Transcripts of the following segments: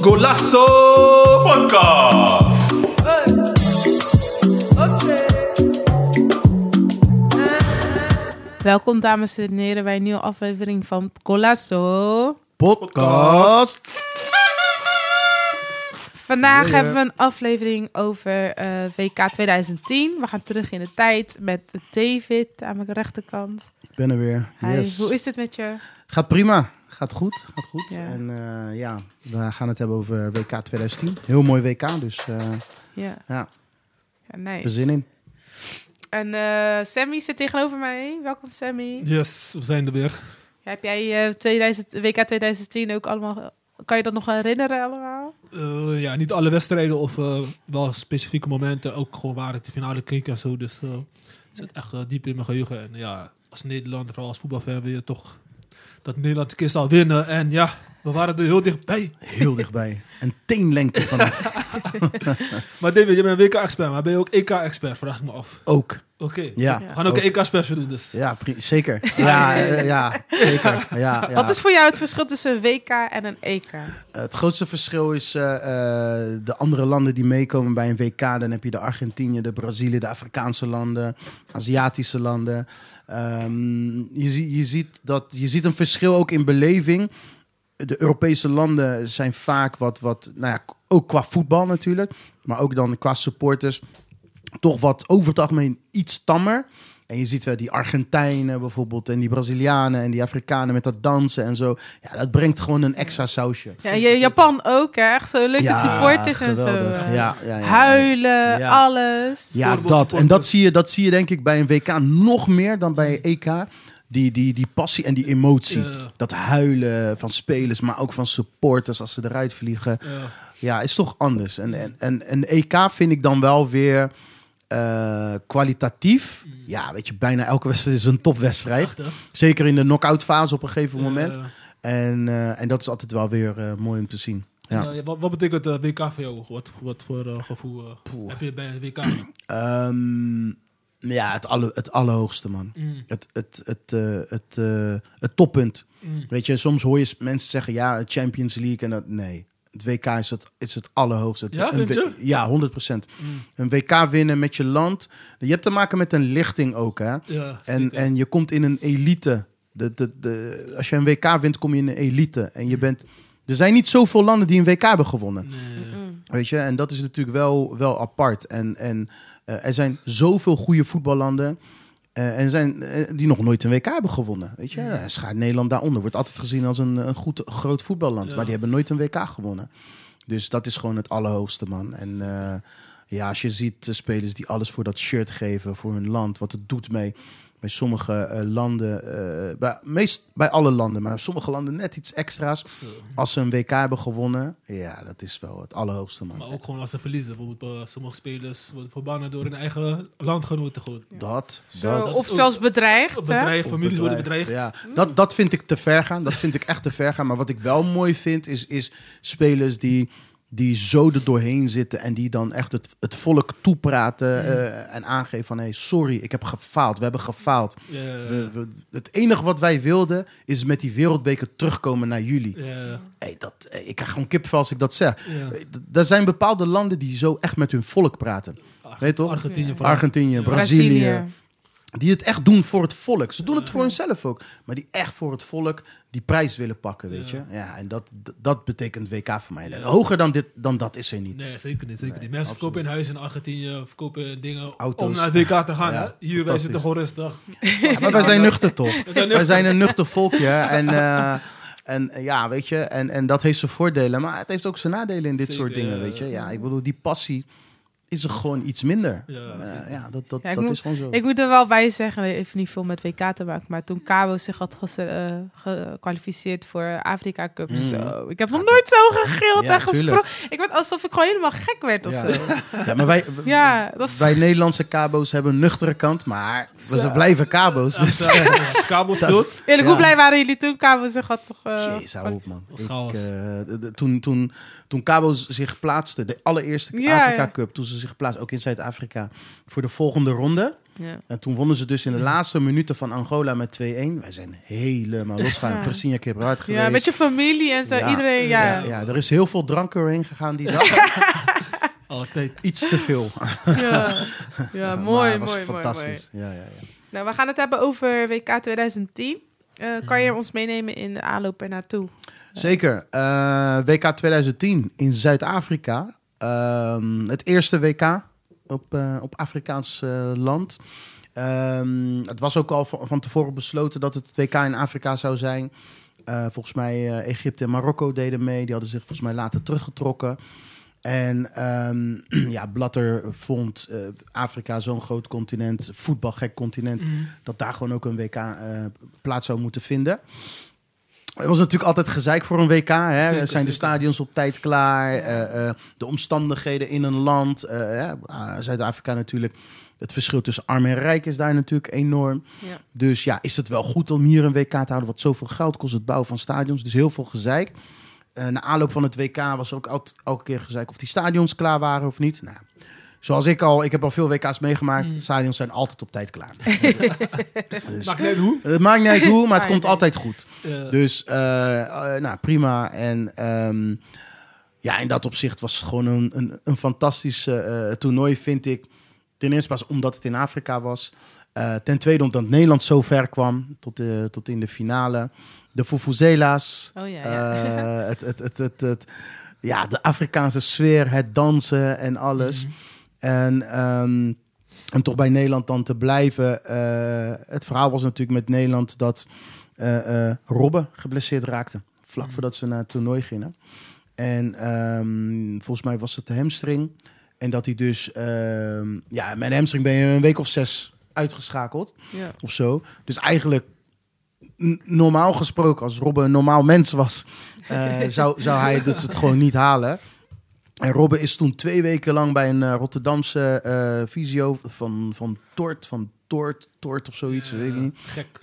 Golasso Podcast. Welkom dames en heren bij een nieuwe aflevering van Colasso. Podcast. Vandaag Yeah. hebben we een aflevering over eh, WK 2010. We gaan terug in de tijd met David aan mijn rechterkant. Ik ben er weer. Hi, Yes. Hoe is het met je? Gaat prima. Gaat goed. Gaat goed. Ja. En eh, ja, we gaan het hebben over WK 2010. Heel mooi WK, dus eh, Ja, ja, ja nice. er zin in. En eh, Sammy zit tegenover mij. Welkom Sammy. Yes, we zijn er weer. Ja, heb jij eh, 2000, WK 2010 ook allemaal... Kan je dat nog herinneren allemaal? Eh, ja, niet alle wedstrijden of eh, wel specifieke momenten. Ook gewoon waar ik de finale keek en zo. Dus eh, het zit echt diep in mijn geheugen. En ja, als Nederlander, vooral als voetbalfan, wil je toch dat Nederland een keer zal winnen. En ja, we waren er heel dichtbij. Heel dichtbij. Een teenlengte vanaf. Maar David, je bent een WK-expert, maar ben je ook EK-expert? Vraag ik me af. Ook. Oké. Ja. We gaan ook een EK-special doen, dus. Ja, pri- zeker. Ja, eh, ja zeker. Ja, ja. Wat is voor jou het verschil tussen een WK en een EK? Het grootste verschil is eh, eh, de andere landen die meekomen bij een WK. Dan heb je de Argentinië, de Brazilië, de Afrikaanse landen, Aziatische landen. Ehm, je, zie- je, ziet dat, je ziet een verschil ook in beleving. De Europese landen zijn vaak wat, wat nou ja, ook qua voetbal natuurlijk, maar ook dan qua supporters, toch wat over het algemeen iets tammer. En je ziet wel die Argentijnen bijvoorbeeld en die Brazilianen en die Afrikanen met dat dansen en zo. Ja, dat brengt gewoon een extra sausje. Ja, je, Japan ook, hè? Echt zo leuke supporters en zo. eh, Ja, ja, ja. Huilen, Ja. alles. Ja, dat. En dat zie, je, dat zie je denk ik bij een WK nog meer dan bij EK. Die, die, die passie en die emotie. Ja. Dat huilen van spelers, maar ook van supporters als ze eruit vliegen. Ja. Ja, is toch anders. En, en, en een EK vind ik dan wel weer eh, kwalitatief. Ja, weet je, bijna elke wedstrijd is een topwedstrijd. Zeker in de knock-out fase op een gegeven moment. En, eh, en dat is altijd wel weer eh, mooi om te zien. Ja. En, wat, wat betekent WK voor jou? Wat, wat voor gevoel heb je bij WK? Ehm, ja, het, alle, het allerhoogste, man. Mm, Het, het, het, het, het toppunt. mm. Weet je, soms hoor je mensen zeggen, ja, Champions League en dat. Nee, het WK is het, is het allerhoogste. Ja, een je? Ja, 100 procent. Mm. Een WK winnen met je land. Je hebt te maken met een lichting ook, hè. Ja, En, en je komt in een elite. De, de, de, als je een WK wint, kom je in een elite. En je bent... Er zijn niet zoveel landen die een WK hebben gewonnen. Nee. Mm. Weet je, en dat is natuurlijk wel, wel apart. En, en eh, er zijn zoveel goede voetballanden. Eh, en zijn eh, die nog nooit een WK hebben gewonnen. Weet je, En schaart Nederland daaronder. Wordt altijd gezien als een, een goed, groot voetballand. Ja. Maar die hebben nooit een WK gewonnen. Dus dat is gewoon het allerhoogste, man. En eh, ja, als je ziet de spelers die alles voor dat shirt geven, voor hun land, wat het doet mee. Bij sommige eh, landen, eh, bij, meest bij alle landen, maar sommige landen net iets extra's. Zo. Als ze een WK hebben gewonnen, ja, dat is wel het allerhoogste, man. Maar ook gewoon als ze verliezen. Bijvoorbeeld eh, sommige spelers worden verbannen door hun eigen landgenoten. Gewoon. Dat, Zo, dat. of zelfs bedreigd, hè? Bedrijf, families worden bedreigd. Ja, dat, dat vind ik te ver gaan. Dat vind ik echt te ver gaan. Maar wat ik wel mooi vind, is, is spelers die, die zo er doorheen zitten en die dan echt het, het volk toepraten eh, en aangeven van hey, sorry, ik heb gefaald. We hebben gefaald. We, we- het enige wat wij wilden is met die wereldbeker terugkomen naar jullie. ja, Hey, dat, eh, ik krijg gewoon kipvel als ik dat zeg. d- Er zijn bepaalde landen die zo echt met hun volk praten. Weet toch? Argentinië. Argentinië, Ja. Brazilië. Die het echt doen voor het volk. Ze doen het voor hunzelf ook. Maar die echt voor het volk die prijs willen pakken, weet Ja. je. Ja, en dat, dat betekent WK voor mij. Hoger dan, dit, dan dat is er niet. Nee, zeker niet. Zeker Nee, niet. Mensen verkopen in huis in Argentinië, verkopen dingen Auto's. om naar het WK te gaan. Ja, hè? Hier, wij zitten gewoon rustig. Ja, maar wij zijn nuchter toch? We zijn Wij zijn een nuchter volkje. En, eh, en ja, weet je, en, en dat heeft zijn voordelen. Maar het heeft ook zijn nadelen in dit Zeker, soort dingen, weet je. Ja, ik bedoel, die passie is er gewoon iets minder. Ja, Eh, ja, dat, dat, Ja, dat moet- is gewoon zo. Ik moet er wel bij zeggen, heeft niet veel met WK te maken, maar toen Cabo zich had eh, gekwalificeerd voor Afrika Cup, Mm. zo. Ik heb nog nooit zo gegild Ja, en gesprongen. Ik werd alsof ik gewoon helemaal gek werd of Ja. zo. Ja, maar wij, Ja, dat is... wij Nederlandse cabo's hebben een nuchtere kant, maar we ze blijven cabo's. Dus. Is- speelt. Eerlijk, Ja. hoe blij waren jullie toen Cabo zich had toch... eh, Jeez, hou op man. Ik, chaos. eh, de- de- toen, toen, toen Cabo zich plaatste, de allereerste Ja, Afrika. Cup, toen ze zich geplaatst, ook in Zuid-Afrika, voor de volgende ronde. Ja. En toen wonnen ze dus in de laatste minuten van Angola met 2-1. Wij zijn helemaal losgegaan. Ja. Heb eruit geweest. ja, met je familie en zo. Ja. Iedereen, ja. ja, ja, er is heel veel drank erheen gegaan die dag. Altijd. Iets te veel. Ja, ja mooi, was mooi, mooi, mooi. fantastisch. Ja, ja, ja. Nou, we gaan het hebben over WK 2010. Eh, kan je ons meenemen in de aanloop ernaartoe? Zeker. Eh, WK 2010 in Zuid-Afrika. Ehm, het eerste WK op, eh, op Afrikaans eh, land. Ehm, het was ook al van, van tevoren besloten dat het WK in Afrika zou zijn. Eh, volgens mij Egypte en Marokko deden mee. Die hadden zich volgens mij later teruggetrokken. En ehm, ja, Blatter vond Afrika zo'n groot continent, voetbalgek continent, dat daar gewoon ook een WK plaats zou moeten vinden. Het was natuurlijk altijd gezeik voor een WK. Hè? Zeker, Zijn de stadions op tijd klaar? Eh, eh, de omstandigheden in een land. eh? Ah, Zuid-Afrika natuurlijk. Het verschil tussen arm en rijk is daar natuurlijk enorm. Ja. Dus ja, is het wel goed om hier een WK te houden? Wat zoveel geld kost het bouwen van stadions. Dus heel veel gezeik. Na aanloop van het WK was er ook elke keer gezeik of die stadions klaar waren of niet. Nou, zoals ik al, ik heb al veel WK's meegemaakt. Mm. Stadions zijn altijd op tijd klaar. dus, Maakt niet uit hoe. het maakt niet uit hoe, maar het komt altijd goed. Dus eh, eh, nou, prima. En ehm, ja, in dat opzicht was het gewoon een, een, een fantastisch eh, toernooi, vind ik. Ten eerste pas omdat het in Afrika was. Eh, ten tweede omdat Nederland zo ver kwam tot, de, tot in de finale. De Fufuzela's. Oh ja, ja. eh, het, het, het, het, het- ja, de Afrikaanse sfeer, het dansen en alles. Mhm. En, ehm, en toch bij Nederland dan te blijven. eh, het verhaal was natuurlijk met Nederland dat eh, Robben geblesseerd raakte. Vlak Mhm. voordat ze naar het toernooi gingen. En ehm, volgens mij was het de hamstring. En dat hij dus... ehm, ja, met een hamstring ben je een week of zes uitgeschakeld. ja. Of zo. Dus eigenlijk... Normaal gesproken, als Robben een normaal mens was, zou, zou hij het, het gewoon niet halen. En Robben is toen twee weken lang bij een eh, Rotterdamse eh visio van, van Tort, van Tort, Tort of zoiets, weet ik niet. Gek.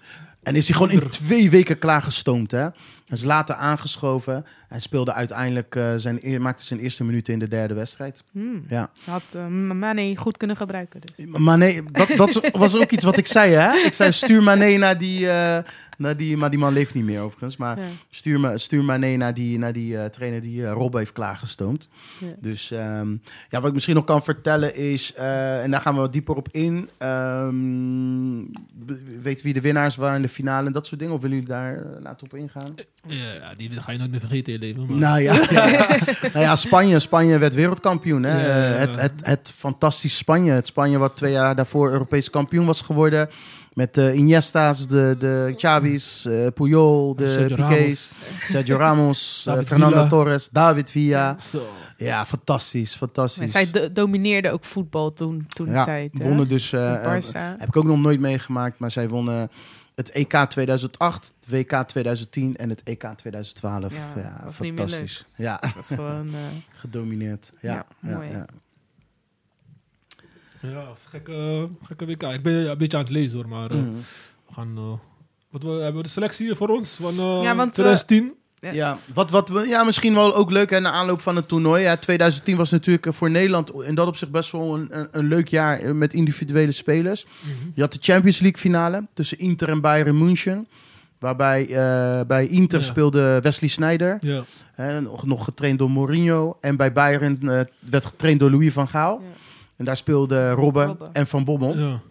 En is hij gewoon in twee weken klaargestoomd, hè? Hij is later aangeschoven. Hij speelde uiteindelijk, eh, zijn, maakte zijn eerste minuten in de derde wedstrijd. Hmm. Ja. Had uh, Mane goed kunnen gebruiken. Dus. Maar nee, dat, dat was ook iets wat ik zei, hè? Ik zei, stuur Mané naar die, eh, naar die... Maar die man leeft niet meer, overigens. Maar Ja. stuur, me, stuur Mané naar die, naar die eh, trainer die eh, Rob heeft klaargestoomd. Ja. Dus ehm, ja, wat ik misschien nog kan vertellen is... eh, en daar gaan we wat dieper op in. ehm, be- weet wie de winnaars waren in de finale en dat soort dingen? Of willen jullie daar later op ingaan? Ja, die ga je nooit meer vergeten in je leven. Maar... Nou ja, ja, nou ja Spanje, Spanje werd wereldkampioen. Hè? Ja, ja, ja. Het, het, het fantastisch Spanje. Het Spanje wat twee jaar daarvoor Europees kampioen was geworden. Met de Iniesta's, de, de Xavi's, eh, Puyol, de Piqué's, Sergio Ramos, eh, Fernando Villa. Torres, David Villa. Zo. Ja, fantastisch, Maar fantastisch. zij do- domineerde ook voetbal toen, toen ja, tijd. hè? wonnen dus... eh, eh, Barça. heb ik ook nog nooit meegemaakt, maar zij wonnen het EK 2008, het WK 2010 en het EK 2012. Ja, meer fantastisch. Ja, Dat is gewoon... eh, gedomineerd. Ja, Ja, ja, mooi. ja. Ja, dat is een gekke, gekke WK. Ik ben een beetje aan het lezen hoor, maar eh, Mhm. we gaan... eh, wat we, hebben we de selectie hier voor ons van eh Ja, want, eh, 2010? Ja. Ja, wat, wat we, ja, misschien wel ook leuk hè, na aanloop van het toernooi. Ja, 2010 was natuurlijk voor Nederland in dat opzicht best wel een, een, een leuk jaar met individuele spelers. Mhm. Je had de Champions League finale tussen Inter en Bayern München. Waarbij eh, bij Inter Ja. speelde Wesley Sneijder, Ja. hè, nog, nog getraind door Mourinho. En bij Bayern werd getraind door Louis van Gaal. Ja. En daar speelden Robben, Robben. en Van Bommel. ja.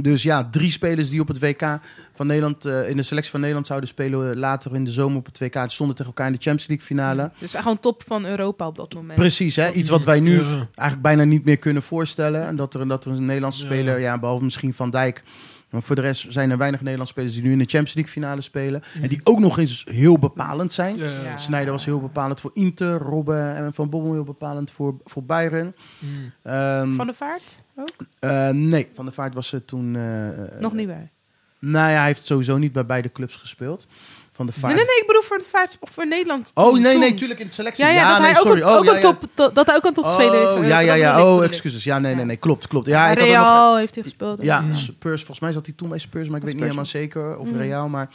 Dus ja, drie spelers die op het WK van Nederland, eh, in de selectie van Nederland zouden spelen later in de zomer op het WK. Die stonden tegen elkaar in de Champions League finale. Dus gewoon top van Europa op dat moment. Precies, hè? iets wat wij nu Ja. eigenlijk bijna niet meer kunnen voorstellen. En dat er, dat er een Nederlandse Ja. speler, ja, behalve misschien Van Dijk. Maar voor de rest zijn er weinig Nederlandse spelers die nu in de Champions League finale spelen. En die ook nog eens heel bepalend zijn. Ja. Ja. Snijder was heel bepalend voor Inter, Robben en Van Bommel heel bepalend voor, voor Bayern. Mm. Ehm, Van de Vaart ook? eh, nee, Van der Vaart was er toen... eh, Nog niet bij. Nou ja, hij heeft sowieso niet bij beide clubs gespeeld. Van de Nee, Vaart. nee, nee, ik bedoel voor de Vaart voor Nederland. Oh, toen- nee, nee, tuurlijk in de selectie. Ja, ja, dat, nee, hij sorry. ook, een, oh, ja, ja. top, to- dat hij ook een topspeler is. Oh, ja, ja, ja. Oh, excuses. Ja, nee, nee, nee. Klopt, klopt. Ja, ik had ook nog- Real heeft hij gespeeld. Ja, Ja. Spurs. Volgens mij zat hij toen bij Spurs, maar ik weet niet helemaal zeker. Of Mm. Real, maar...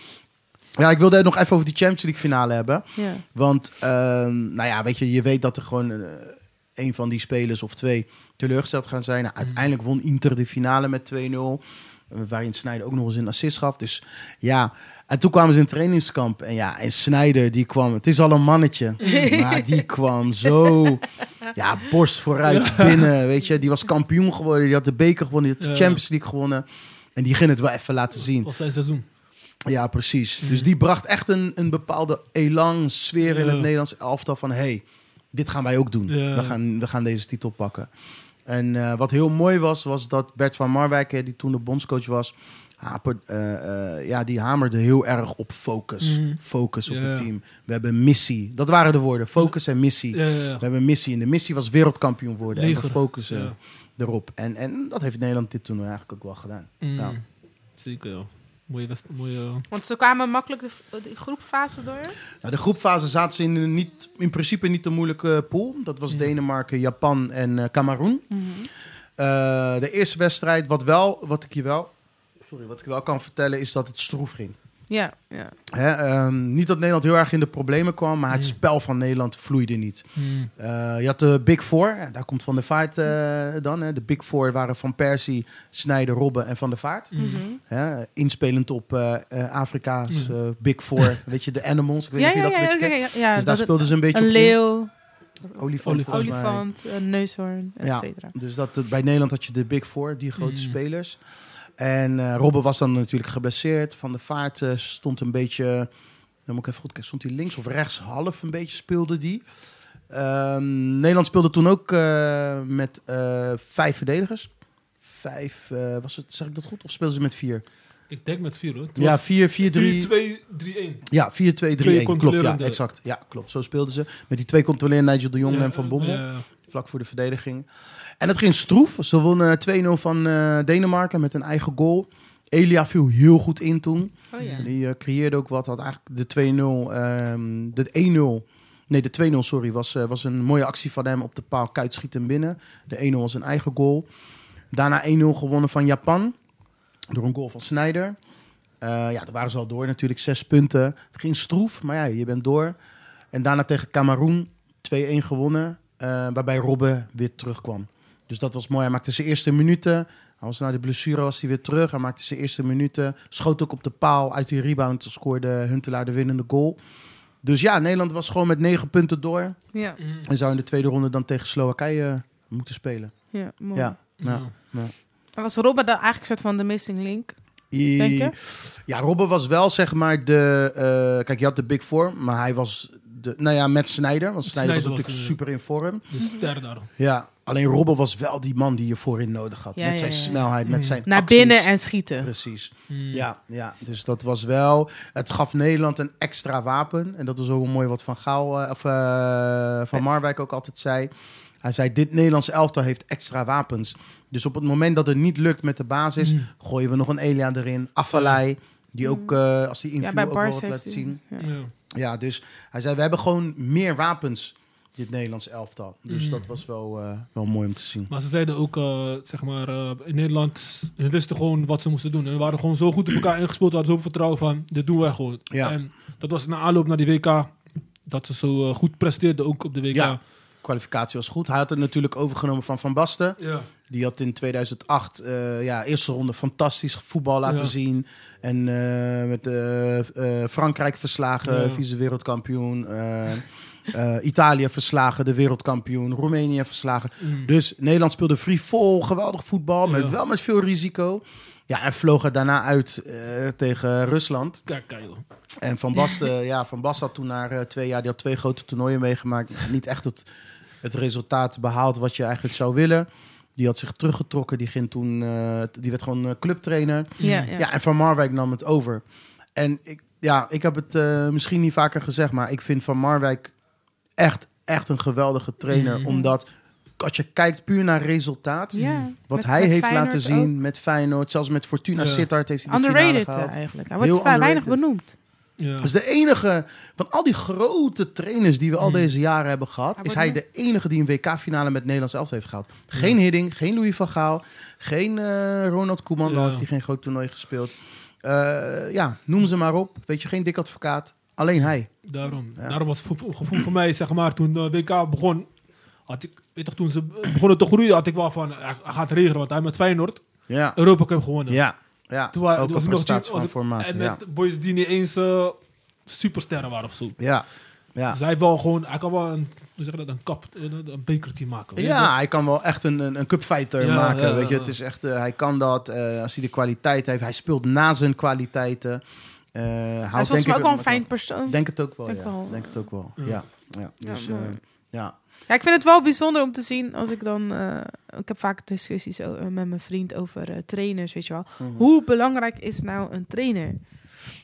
Ja, ik wilde het nog even over die Champions League finale hebben. Ja. Want, ehm, nou ja, weet je, je weet dat er gewoon... eh, een van die spelers of twee teleurgesteld gaan zijn. Nou, uiteindelijk won Inter de finale met 2-0. eh, Waarin Snijder ook nog eens een assist gaf. Dus ja, en toen kwamen ze in trainingskamp. En ja, en Snijder die kwam, het is al een mannetje. Maar die kwam zo, ja, borst vooruit binnen. Weet je, die was kampioen geworden. Die had de beker gewonnen, die had de. Champions League gewonnen. En die ging het wel even laten zien. was zijn seizoen. Ja, precies. Dus die bracht echt een, een bepaalde elan, sfeer in het Nederlands elftal van... hey, dit gaan wij ook doen. We, gaan, we gaan deze titel pakken. En eh, wat heel mooi was, was dat Bert van Marwijk, die toen de bondscoach was... Eh, eh, ja, die hamerde heel erg op focus. Mhm. Focus op Ja. het team. We hebben missie. Dat waren de woorden. Focus en missie. Ja, ja, ja. We hebben een missie. En de missie was wereldkampioen worden. En we focussen erop. En, en dat heeft Nederland dit toen eigenlijk ook wel gedaan. Mm. Ja. Zeker, ja. Mooie, mooie Want ze kwamen makkelijk de, de groepfase door. Ja, de groepfase zaten ze in, een niet, in principe niet een moeilijke pool. Dat was Denemarken, Japan en eh Cameroen. Eh, de eerste wedstrijd, wat, wel, wat, ik je wel, sorry, wat ik wel kan vertellen, is dat het stroef ging. Ja, ja. Hè, ehm, niet dat Nederland heel erg in de problemen kwam, maar het Mm. spel van Nederland vloeide niet. Mm. Eh, je had de Big Four, ja, daar komt Van der Vaart eh, dan. Hè. De Big Four waren Van Persie, Snijder, Robben en Van der Vaart. Mm. Mhm. Hè, inspelend op eh, eh, Afrika's Big Four, weet je, de Animals. Ik weet Ja, niet of ja, je dat ja, beetje ja, kent. ja, ja, dus dat daar het- speelden ze een beetje Een op in. leeuw, Olifant, Olifant. neushoorn, et Ja. cetera. Dus dat, bij Nederland had je de Big Four, die grote Mm. spelers. En eh Robben was dan natuurlijk geblesseerd. Van de Vaart eh, stond een beetje... Dan moet ik even goed kijken. Stond hij links of rechts? Half een beetje speelde die. Ehm, Nederland speelde toen ook eh, met vijf verdedigers. Vijf, was het, zeg ik dat goed? Of speelden ze met vier? Ik denk met vier hoor. Het Ja, was vier, vier, drie. 4, 2, 3, 1. Ja, 4, 2, 3, Twee 1. Klopt, ja, exact. Ja, klopt. Zo speelden ze. Met die twee controlerende Nigel de Jong en Van Bommel. Ja, vlak voor de verdediging. En het ging stroef. Ze wonnen 2-0 van eh, Denemarken met een eigen goal. Elia viel heel goed in toen. Oh ja. Die eh, creëerde ook wat. Had eigenlijk de 2-0, ehm, de 1-0. Nee, de 2-0, sorry, was, eh, was een mooie actie van hem op de paal. Kuit schiet hem binnen. De 1-0 was een eigen goal. Daarna 1-0 gewonnen van Japan. Door een goal van Snyder. Eh, ja, daar waren ze al door natuurlijk. Zes punten. Het ging stroef, maar ja, je bent door. En daarna tegen Cameroen 2-1 gewonnen. eh, waarbij Robben weer terugkwam. Dus dat was mooi. Hij maakte zijn eerste minuten. Hij was na de blessure was hij weer terug. Hij maakte zijn eerste minuten. Schoot ook op de paal. Uit die rebound scoorde Huntelaar de winnende goal. Dus ja, Nederland was gewoon met negen punten door. Ja, Mm. En zou in de tweede ronde dan tegen Slowakije eh, moeten spelen. ja, mooi. Ja, was Robben dan eigenlijk een soort van de missing link? I- Denk je? Ja, Robben was wel zeg maar de... eh, kijk, je had de Big Four, maar hij was... De, nou ja, met Snijder. Want Snijder was Sneijder was, natuurlijk super in vorm. De ster daar. Ja, alleen Robben was wel die man die je voorin nodig had. Ja, met zijn ja, ja. snelheid, met zijn Naar acties. binnen en schieten. Precies. Mm. Ja, ja, dus dat was wel... Het gaf Nederland een extra wapen. En dat was ook mooi wat Van Gaal... eh, of eh, Van Marwijk ook altijd zei. Hij zei, dit Nederlandse elftal heeft extra wapens. Dus op het moment dat het niet lukt met de basis... Mm. gooien we nog een Elia erin. Afvalai, die ook, eh, als inviel, bij ook wel wat laat hij- zien. Ja, dus hij zei, we hebben gewoon meer wapens, dit Nederlandse elftal. Dus Mm. dat was wel, eh, wel mooi om te zien. Maar ze zeiden ook, eh, zeg maar, eh, in Nederland, ze wisten gewoon wat ze moesten doen. En we waren gewoon zo goed op elkaar ingespeeld, we hadden zoveel vertrouwen van, dit doen wij gewoon. Ja. En dat was na aanloop naar die WK, dat ze zo goed presteerden ook op de WK. Ja. kwalificatie was goed. Hij had het natuurlijk overgenomen van Van Basten. Ja. Die had in 2008, eh, ja, eerste ronde fantastisch voetbal laten Ja. zien. En met Frankrijk verslagen, Ja. vice-wereldkampioen. Eh, eh, Italië verslagen, de wereldkampioen. Roemenië verslagen. Mm. Dus Nederland speelde free-fall, geweldig voetbal. Met, Ja. wel met veel risico. Ja, en vloog er daarna uit eh, tegen Rusland. Joh. En Van Basten, ja, Van Basten had toen na eh, twee jaar, die had twee grote toernooien meegemaakt. Niet echt het, het resultaat behaald wat je eigenlijk zou willen. Die had zich teruggetrokken, die, ging toen, eh, die werd gewoon eh, clubtrainer. Ja, ja. Ja, en Van Marwijk nam het over. En ik, ja, ik heb het eh, misschien niet vaker gezegd, maar ik vind Van Marwijk echt, echt een geweldige trainer. Mhm. Omdat als je kijkt puur naar resultaat, Ja, wat met- hij met heeft Feyenoord laten zien ook. met Feyenoord, zelfs met Fortuna Ja. Sittard heeft hij de finale Underrated gehaald. eh, eigenlijk. Hij wordt Heel weinig benoemd. Ja. Dus de enige van al die grote trainers die we al Mm. deze jaren hebben gehad, Hij is hij de enige die een WK-finale met Nederlands elftal heeft gehad. Geen Hidding, geen Louis van Gaal, geen eh, Ronald Koeman, Ja. al heeft hij geen groot toernooi gespeeld. Eh, ja, noem ze maar op. Weet je, geen dik advocaat. Alleen hij. Daarom. Ja. Daarom was het gevoel- voor mij, zeg maar, toen de WK begon, had ik, weet toch, toen ze begonnen te groeien, had ik wel van, hij gaat regelen, want hij met Feyenoord Ja, Europa Cup gewonnen. ja, ja. Toen ook een was nog prestatie van formaat. En Ja, met boys die niet eens eh, supersterren waren of zo. ja. ja. Dus hij wel gewoon, hij kan wel een, hoe zeg dat, een kap, een, een bekerteam maken. Ja, hij kan wel echt een, een, een cupfighter Ja, maken. ja, weet je, het is echt, eh, hij kan dat eh, als hij de kwaliteit heeft. Hij speelt na zijn kwaliteiten. Eh Hij haalt, is volgens mij ook wel een ik- fijn persoon. Denk het ook wel. Denk ja. wel. Denk het ook wel. Ja. Ja, ja. Dus, eh, ja. Ja, ik vind het wel bijzonder om te zien als ik dan... eh, ik heb vaak discussies met mijn vriend over eh, trainers, weet je wel. Mhm. Hoe belangrijk is nou een trainer?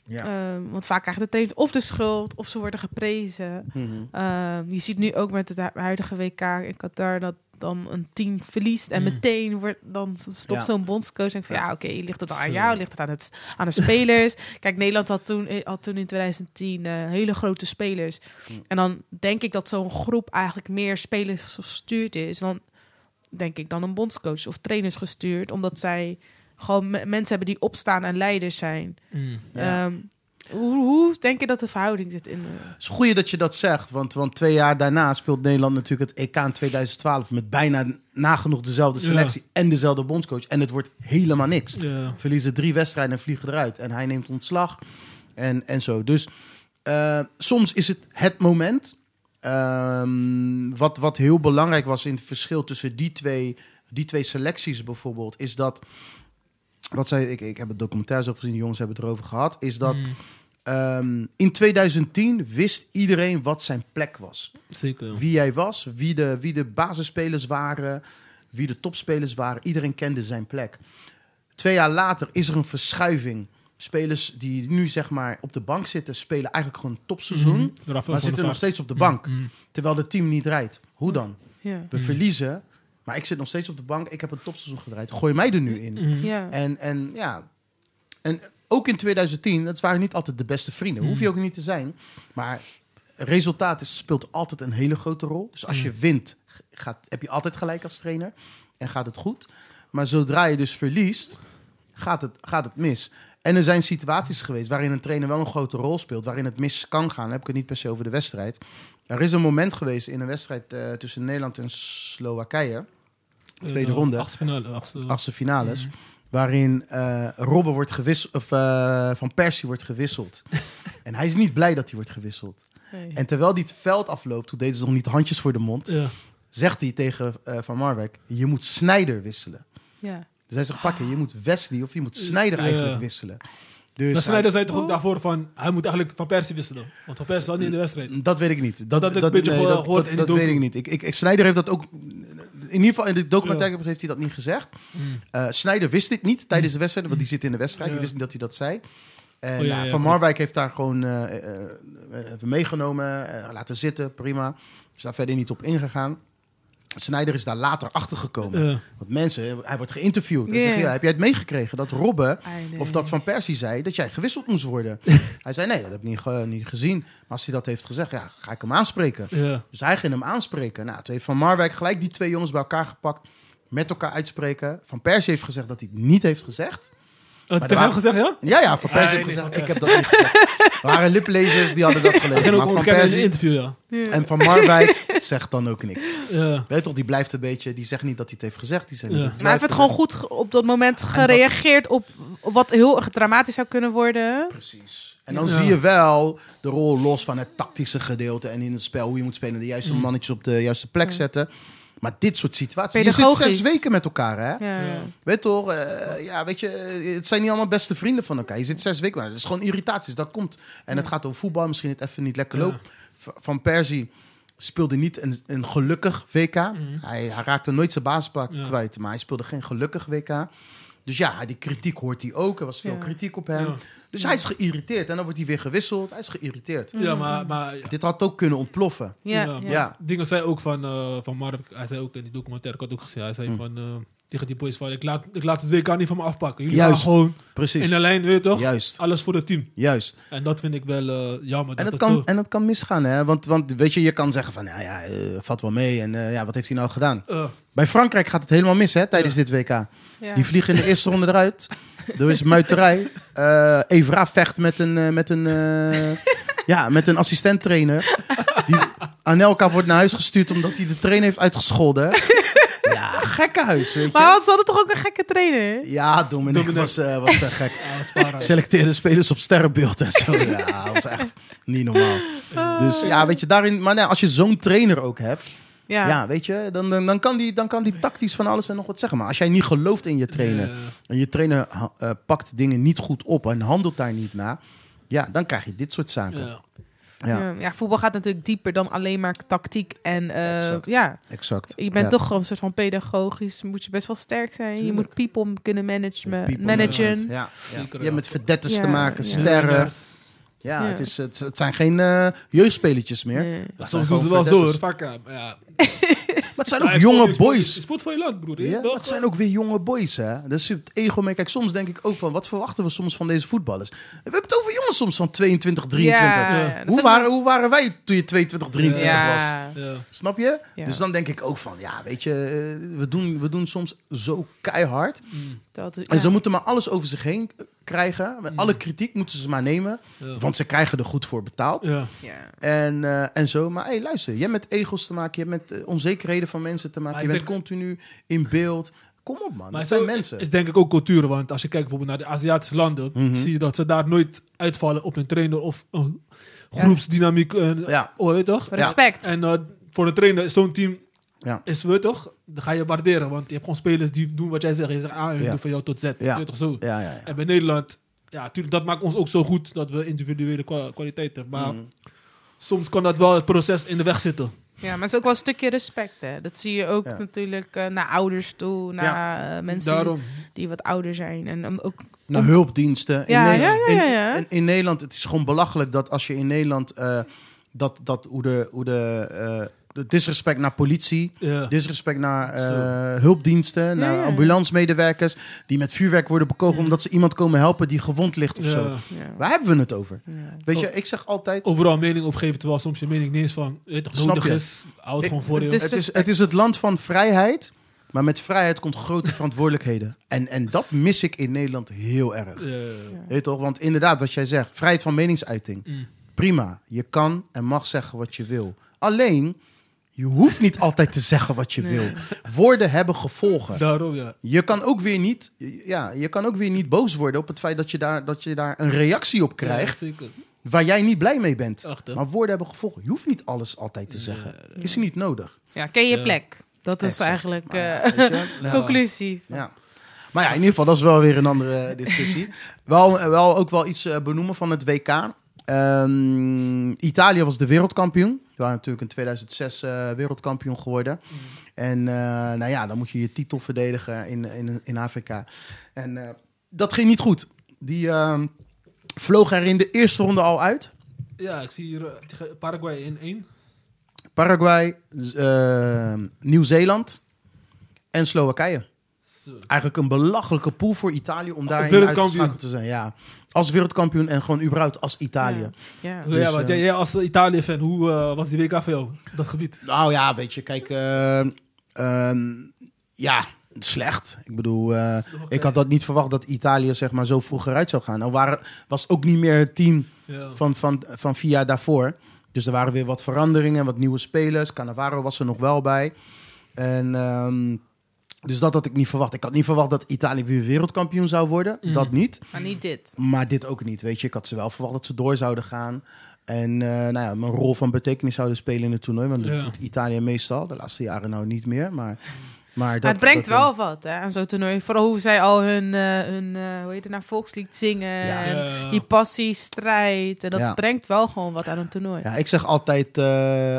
Ja. Ehm, want vaak krijgen de trainers of de schuld of ze worden geprezen. Mhm. Ehm, je ziet nu ook met het hu- huidige WK in Qatar dat dan een team verliest en Mm. meteen wordt dan stopt Ja. zo'n bondscoach en van Ja. oké, ligt het dan aan jou, ligt het aan, het, aan de spelers? Kijk, Nederland had toen, eh, had toen in 2010 eh, hele grote spelers. Mm. En dan denk ik dat zo'n groep eigenlijk meer spelers gestuurd is dan denk ik dan een bondscoach of trainers gestuurd, omdat zij gewoon me- mensen hebben die opstaan en leiders zijn. Mm. Ja. Ehm, hoe, hoe denk je dat de verhouding zit in de... Het is goed dat je dat zegt, want, want twee jaar daarna speelt Nederland natuurlijk het EK in 2012 met bijna nagenoeg dezelfde Ja. selectie en dezelfde bondscoach. En het wordt helemaal niks. Ja. Verliezen drie wedstrijden en vliegen eruit. En hij neemt ontslag en, en zo. Dus eh, soms is het het moment. Ehm, wat, wat heel belangrijk was in het verschil tussen die twee, die twee selecties bijvoorbeeld, is dat. Wat zij, ik, ik heb het documentaire zo gezien, de jongens hebben het erover gehad. Is dat Mm. Ehm, in 2010 wist iedereen wat zijn plek was. Zeker. Wie jij was, wie de, wie de basisspelers waren, wie de topspelers waren. Iedereen kende zijn plek. Twee jaar later is er een verschuiving. Spelers die nu zeg maar op de bank zitten, spelen eigenlijk gewoon een topseizoen. Mhm. Maar zitten nog steeds op de bank. Mm. Terwijl het team niet rijdt. Hoe dan? Ja. We verliezen, maar ik zit nog steeds op de bank. Ik heb een topseizoen gedraaid. Gooi mij er nu in. Mm. Ja. En, en ja, en ook in 2010, dat waren niet altijd de beste vrienden. Hoef je ook niet te zijn. Maar resultaat is, speelt altijd een hele grote rol. Dus als je wint, gaat, heb je altijd gelijk als trainer. En gaat het goed. Maar zodra je dus verliest, gaat het, gaat het mis. En er zijn situaties geweest waarin een trainer wel een grote rol speelt. Waarin het mis kan gaan. Dan heb ik het niet per se over de wedstrijd. Er is een moment geweest in een wedstrijd eh, tussen Nederland en Slowakije. Tweede Eh, ronde. achtste finale. Achtste, achtste finales. Waarin eh Robben wordt gewisseld, of eh, Van Persie wordt gewisseld. en hij is niet blij dat hij wordt gewisseld. Nee. En terwijl hij het veld afloopt, toen deden ze nog niet handjes voor de mond, Ja. zegt hij tegen eh, Van Marwijk: Je moet Snijder wisselen. ja. Dus hij zegt: Pakken, je moet Wesley of je moet Snijder eigenlijk wisselen. Dus Maar Sneijder zei toch ook Oh. daarvoor van, hij moet eigenlijk Van Persie wisselen. Want Van Persie zat niet in de wedstrijd. hij- dat weet ik niet. Dat, Dat beetje nee, gehoord- dat, dat, in de dat weet ik niet. Ik, ik, ik- Snijder heeft dat ook. In ieder geval in de documentaire heeft hij dat niet gezegd. Mm. Eh Snijder wist dit niet tijdens de wedstrijd, want die zit in de wedstrijd. Die wist niet dat hij dat zei. En Oh, ja, ja, ja, Van. Marwijk heeft daar gewoon eh, eh, eh, even meegenomen, eh, laten zitten, prima. Is daar verder niet op ingegaan. Snijder is daar later achter gekomen. Want mensen, hij wordt geïnterviewd. Hij Ja. zegt, ja, heb jij het meegekregen dat Robben nee. of dat Van Persie zei dat jij gewisseld moest worden? hij zei, nee, dat heb ik niet, ge- niet gezien. Maar als hij dat heeft gezegd, ja, ga ik hem aanspreken. Dus hij ging hem aanspreken. Nou, toen heeft Van Marwijk gelijk die twee jongens bij elkaar gepakt. Met elkaar uitspreken. Van Persie heeft gezegd dat hij het niet heeft gezegd. Hem waren- gezegd, ja? Ja, ja, Van Persie Ah, heeft nee, gezegd, ik heb dat niet gezegd. Er waren liplezers die hadden dat gelezen. Maar ook Van ontkennen in een interview, ja. En Van Marwijk zegt dan ook niks. Ja. Weet je toch, die blijft een beetje... Die zegt niet dat hij het heeft gezegd. Die zegt Ja. niet dat Maar hij heeft het gewoon goed op dat moment gereageerd op, op wat heel dramatisch zou kunnen worden. Precies. En dan Ja. zie je wel de rol los van het tactische gedeelte en in het spel hoe je moet spelen, de juiste Mm. mannetjes op de juiste plek zetten. Maar dit soort situaties. Je zit zes weken met elkaar, hè? Ja. Ja. Weet toch, eh, ja, weet je, eh, het zijn niet allemaal beste vrienden van elkaar. Je zit zes weken, maar het is gewoon irritaties, dat komt. En het gaat over voetbal, misschien het even niet lekker loopt. V- Van Persie speelde niet een, een gelukkig WK. Hij, hij raakte nooit zijn basisplek. Ja. kwijt, maar hij speelde geen gelukkig WK. Dus ja, die kritiek hoort hij ook. Er was veel Ja. kritiek op hem. Ja. Dus hij is geïrriteerd. En dan wordt hij weer gewisseld. Hij is geïrriteerd. Ja, maar, maar ja. Dit had ook kunnen ontploffen. Ja, Ja, maar. Dingen zei ook van, eh van Mark, hij zei ook in die documentaire, ik had ook gezien, hij zei Hm. van, eh, tegen die boys van, ik laat, ik laat het WK niet van me afpakken. Jullie Juist. gaan gewoon Precies. in de lijn, weet je toch? Juist. Alles voor het team. Juist. En dat vind ik wel eh, jammer. En dat dat, kan, zo... en dat kan misgaan, hè? Want, want weet je, je kan zeggen van, nou ja, eh, valt wel mee. En eh, ja, wat heeft hij nou gedaan? Bij Frankrijk gaat het helemaal mis, hè, tijdens dit WK. Ja. Die vliegen in de eerste ronde eruit. Er is muiterij. Eh Evra vecht met een, met een, ja, met een assistent-trainer. Die, Anelka wordt naar huis gestuurd omdat hij de trainer heeft uitgescholden. hè? Gekkenhuis, weet je. Maar ze hadden toch ook een gekke trainer? Ja, Dominic, Dominic. was, eh, was eh, gek. Ja. Selecteerde spelers op sterrenbeeld en zo. Ja, dat was echt niet normaal. Dus ja, weet je, daarin... Maar nee, als je zo'n trainer ook hebt... Ja. Ja, weet je, dan, dan, dan, kan die, dan kan die tactisch van alles en nog wat zeggen. Maar als jij niet gelooft in je trainer... En je trainer eh, pakt dingen niet goed op en handelt daar niet naar... ja, dan krijg je dit soort zaken. Ja. Ja, Ja. ja, voetbal gaat natuurlijk dieper dan alleen maar tactiek. En eh, Exact. ja, exact. je bent Ja. toch gewoon een soort van pedagogisch. Moet je best wel sterk zijn. Je moet people kunnen managen. People managen. management, Ja, ja. Zeker, Je met verdetters Ja, te maken, ja. sterren. Ja. Ja, Ja. Het, is, het, het zijn geen eh jeugdspelertjes meer. Nee. Soms doen ze wel zo hoor, ja. Het zijn ook jonge je boys. Je sport voor je land, broer. Ja, het zijn ook weer jonge boys, hè. Dus het ego mee. Kijk, soms denk ik ook van, wat verwachten we soms van deze voetballers? We hebben het over jongens soms van 22, 23. Ja, Ja. ja, dat is Hoe, waren, hoe waren wij toen je 22, 23 ja. was? Ja. Snap je? Dus dan denk ik ook van, ja, weet je, eh, we doen, we doen soms zo keihard. Dat, ja. En ze moeten maar alles over zich heen krijgen. Alle kritiek moeten ze maar nemen. Ja. Want ze krijgen er goed voor betaald. Ja. Ja. En, eh, en zo. Maar hey, luister, je hebt met egos te maken. Je hebt met eh, onzekerheden van mensen te maken. Maar Je bent continu in beeld. Kom op, man. Maar dat zijn mensen. is denk ik ook cultuur, want als je kijkt bijvoorbeeld naar de Aziatische landen, Mhm. zie je dat ze daar nooit uitvallen op een trainer of een groepsdynamiek. eh, Ja. oh, weet je toch? Respect. En voor de trainer is zo'n team, Ja. is weet je toch? Dan ga je waarderen, want je hebt gewoon spelers die doen wat jij zegt. Je zegt A en Ja. doen van jou tot Z. Ja. Toch zo? Ja, ja, ja. En bij Nederland, ja, natuurlijk, dat maakt ons ook zo goed dat we individuele kwa- kwaliteit hebben. Maar Mhm. soms kan dat wel het proces in de weg zitten. Ja, maar het is ook wel een stukje respect. Hè. Dat zie je ook Ja. natuurlijk eh, naar ouders toe, naar eh, mensen Daarom. die wat ouder zijn. En um, ook Naar hulpdiensten. In, Ja, Nederland, ja, ja, ja, ja. In, in, in Nederland, het is gewoon belachelijk dat als je in Nederland... eh, dat, dat hoe de, hoe de, eh, de disrespect naar politie... Ja. Disrespect naar eh, hulpdiensten, naar ja. ambulancemedewerkers... die met vuurwerk worden bekogeld omdat ze iemand komen helpen die gewond ligt of Ja. zo. ja, Waar hebben we het over? ja. Weet je, ik zeg altijd... Overal mening opgeven, terwijl soms je mening niet eens van toch, Snap nodig je? is. Houd het gewoon voor het je. is- Het is, het is het land van vrijheid, maar met vrijheid komt grote verantwoordelijkheden. En, en dat mis ik in Nederland heel erg. Ja. Weet toch? Want inderdaad, wat jij zegt, vrijheid van meningsuiting. Mm. Prima, je kan en mag zeggen wat je wil. Alleen, je hoeft niet altijd te zeggen wat je wil. Woorden hebben gevolgen. Daarom, ja. Je kan ook weer niet, ja, je kan ook weer niet boos worden op het feit dat je daar, dat je daar een reactie op krijgt Ja, zeker. waar jij niet blij mee bent. Maar woorden hebben gevolgen. Je hoeft niet alles altijd te zeggen. Is niet nodig. Ja, ken je Ja. plek. Dat is Exact. eigenlijk Maar ja, eh, weet je, Ja. conclusie. Ja. Maar ja, in ieder geval, dat is wel weer een andere discussie. wel, wel ook wel iets eh, benoemen van het WK. Ehm, Italië was de wereldkampioen. Waren natuurlijk in 2006 eh, wereldkampioen geworden. En eh, nou ja, dan moet je je titel verdedigen in, in, in Afrika. En eh, dat ging niet goed. Die ehm, vloog er in de eerste ronde al uit. Ja, ik zie hier Paraguay in 1. Paraguay, z- eh, Nieuw-Zeeland en Slowakije. Eigenlijk een belachelijke pool voor Italië om daarin wereldkampioen. uitgeschakeld te zijn. Ja, als wereldkampioen en gewoon überhaupt als Italië. Ja. Dus, ja, want eh, jij, jij als Italië-fan, hoe eh, was die WK voor jou? Dat gebied. Nou ja, weet je, kijk, eh, ehm, ja, slecht. Ik bedoel, eh, ik had dat niet verwacht dat Italië zeg maar zo vroeg eruit zou gaan. Nou waren, was ook niet meer het team Ja. van, van, van vier jaar daarvoor. Dus er waren weer wat veranderingen, wat nieuwe spelers. Cannavaro was er nog wel bij. En ehm, dus dat had ik niet verwacht. Ik had niet verwacht dat Italië weer wereldkampioen zou worden. Mm. Dat niet. Maar niet dit. Maar dit ook niet, weet je. Ik had ze wel verwacht dat ze door zouden gaan. En eh, nou ja, een rol van betekenis zouden spelen in het toernooi. Want dat Ja. doet Italië meestal. De laatste jaren nou niet meer. Maar, maar, dat, Maar het brengt dat, eh, wel wat hè, aan zo'n toernooi. Vooral hoe zij al hun, eh, hun eh, hoe heet het nou, volkslied zingen. Ja. En Ja. die passie, strijd. En dat Ja. brengt wel gewoon wat aan een toernooi. Ja, ik zeg altijd... eh,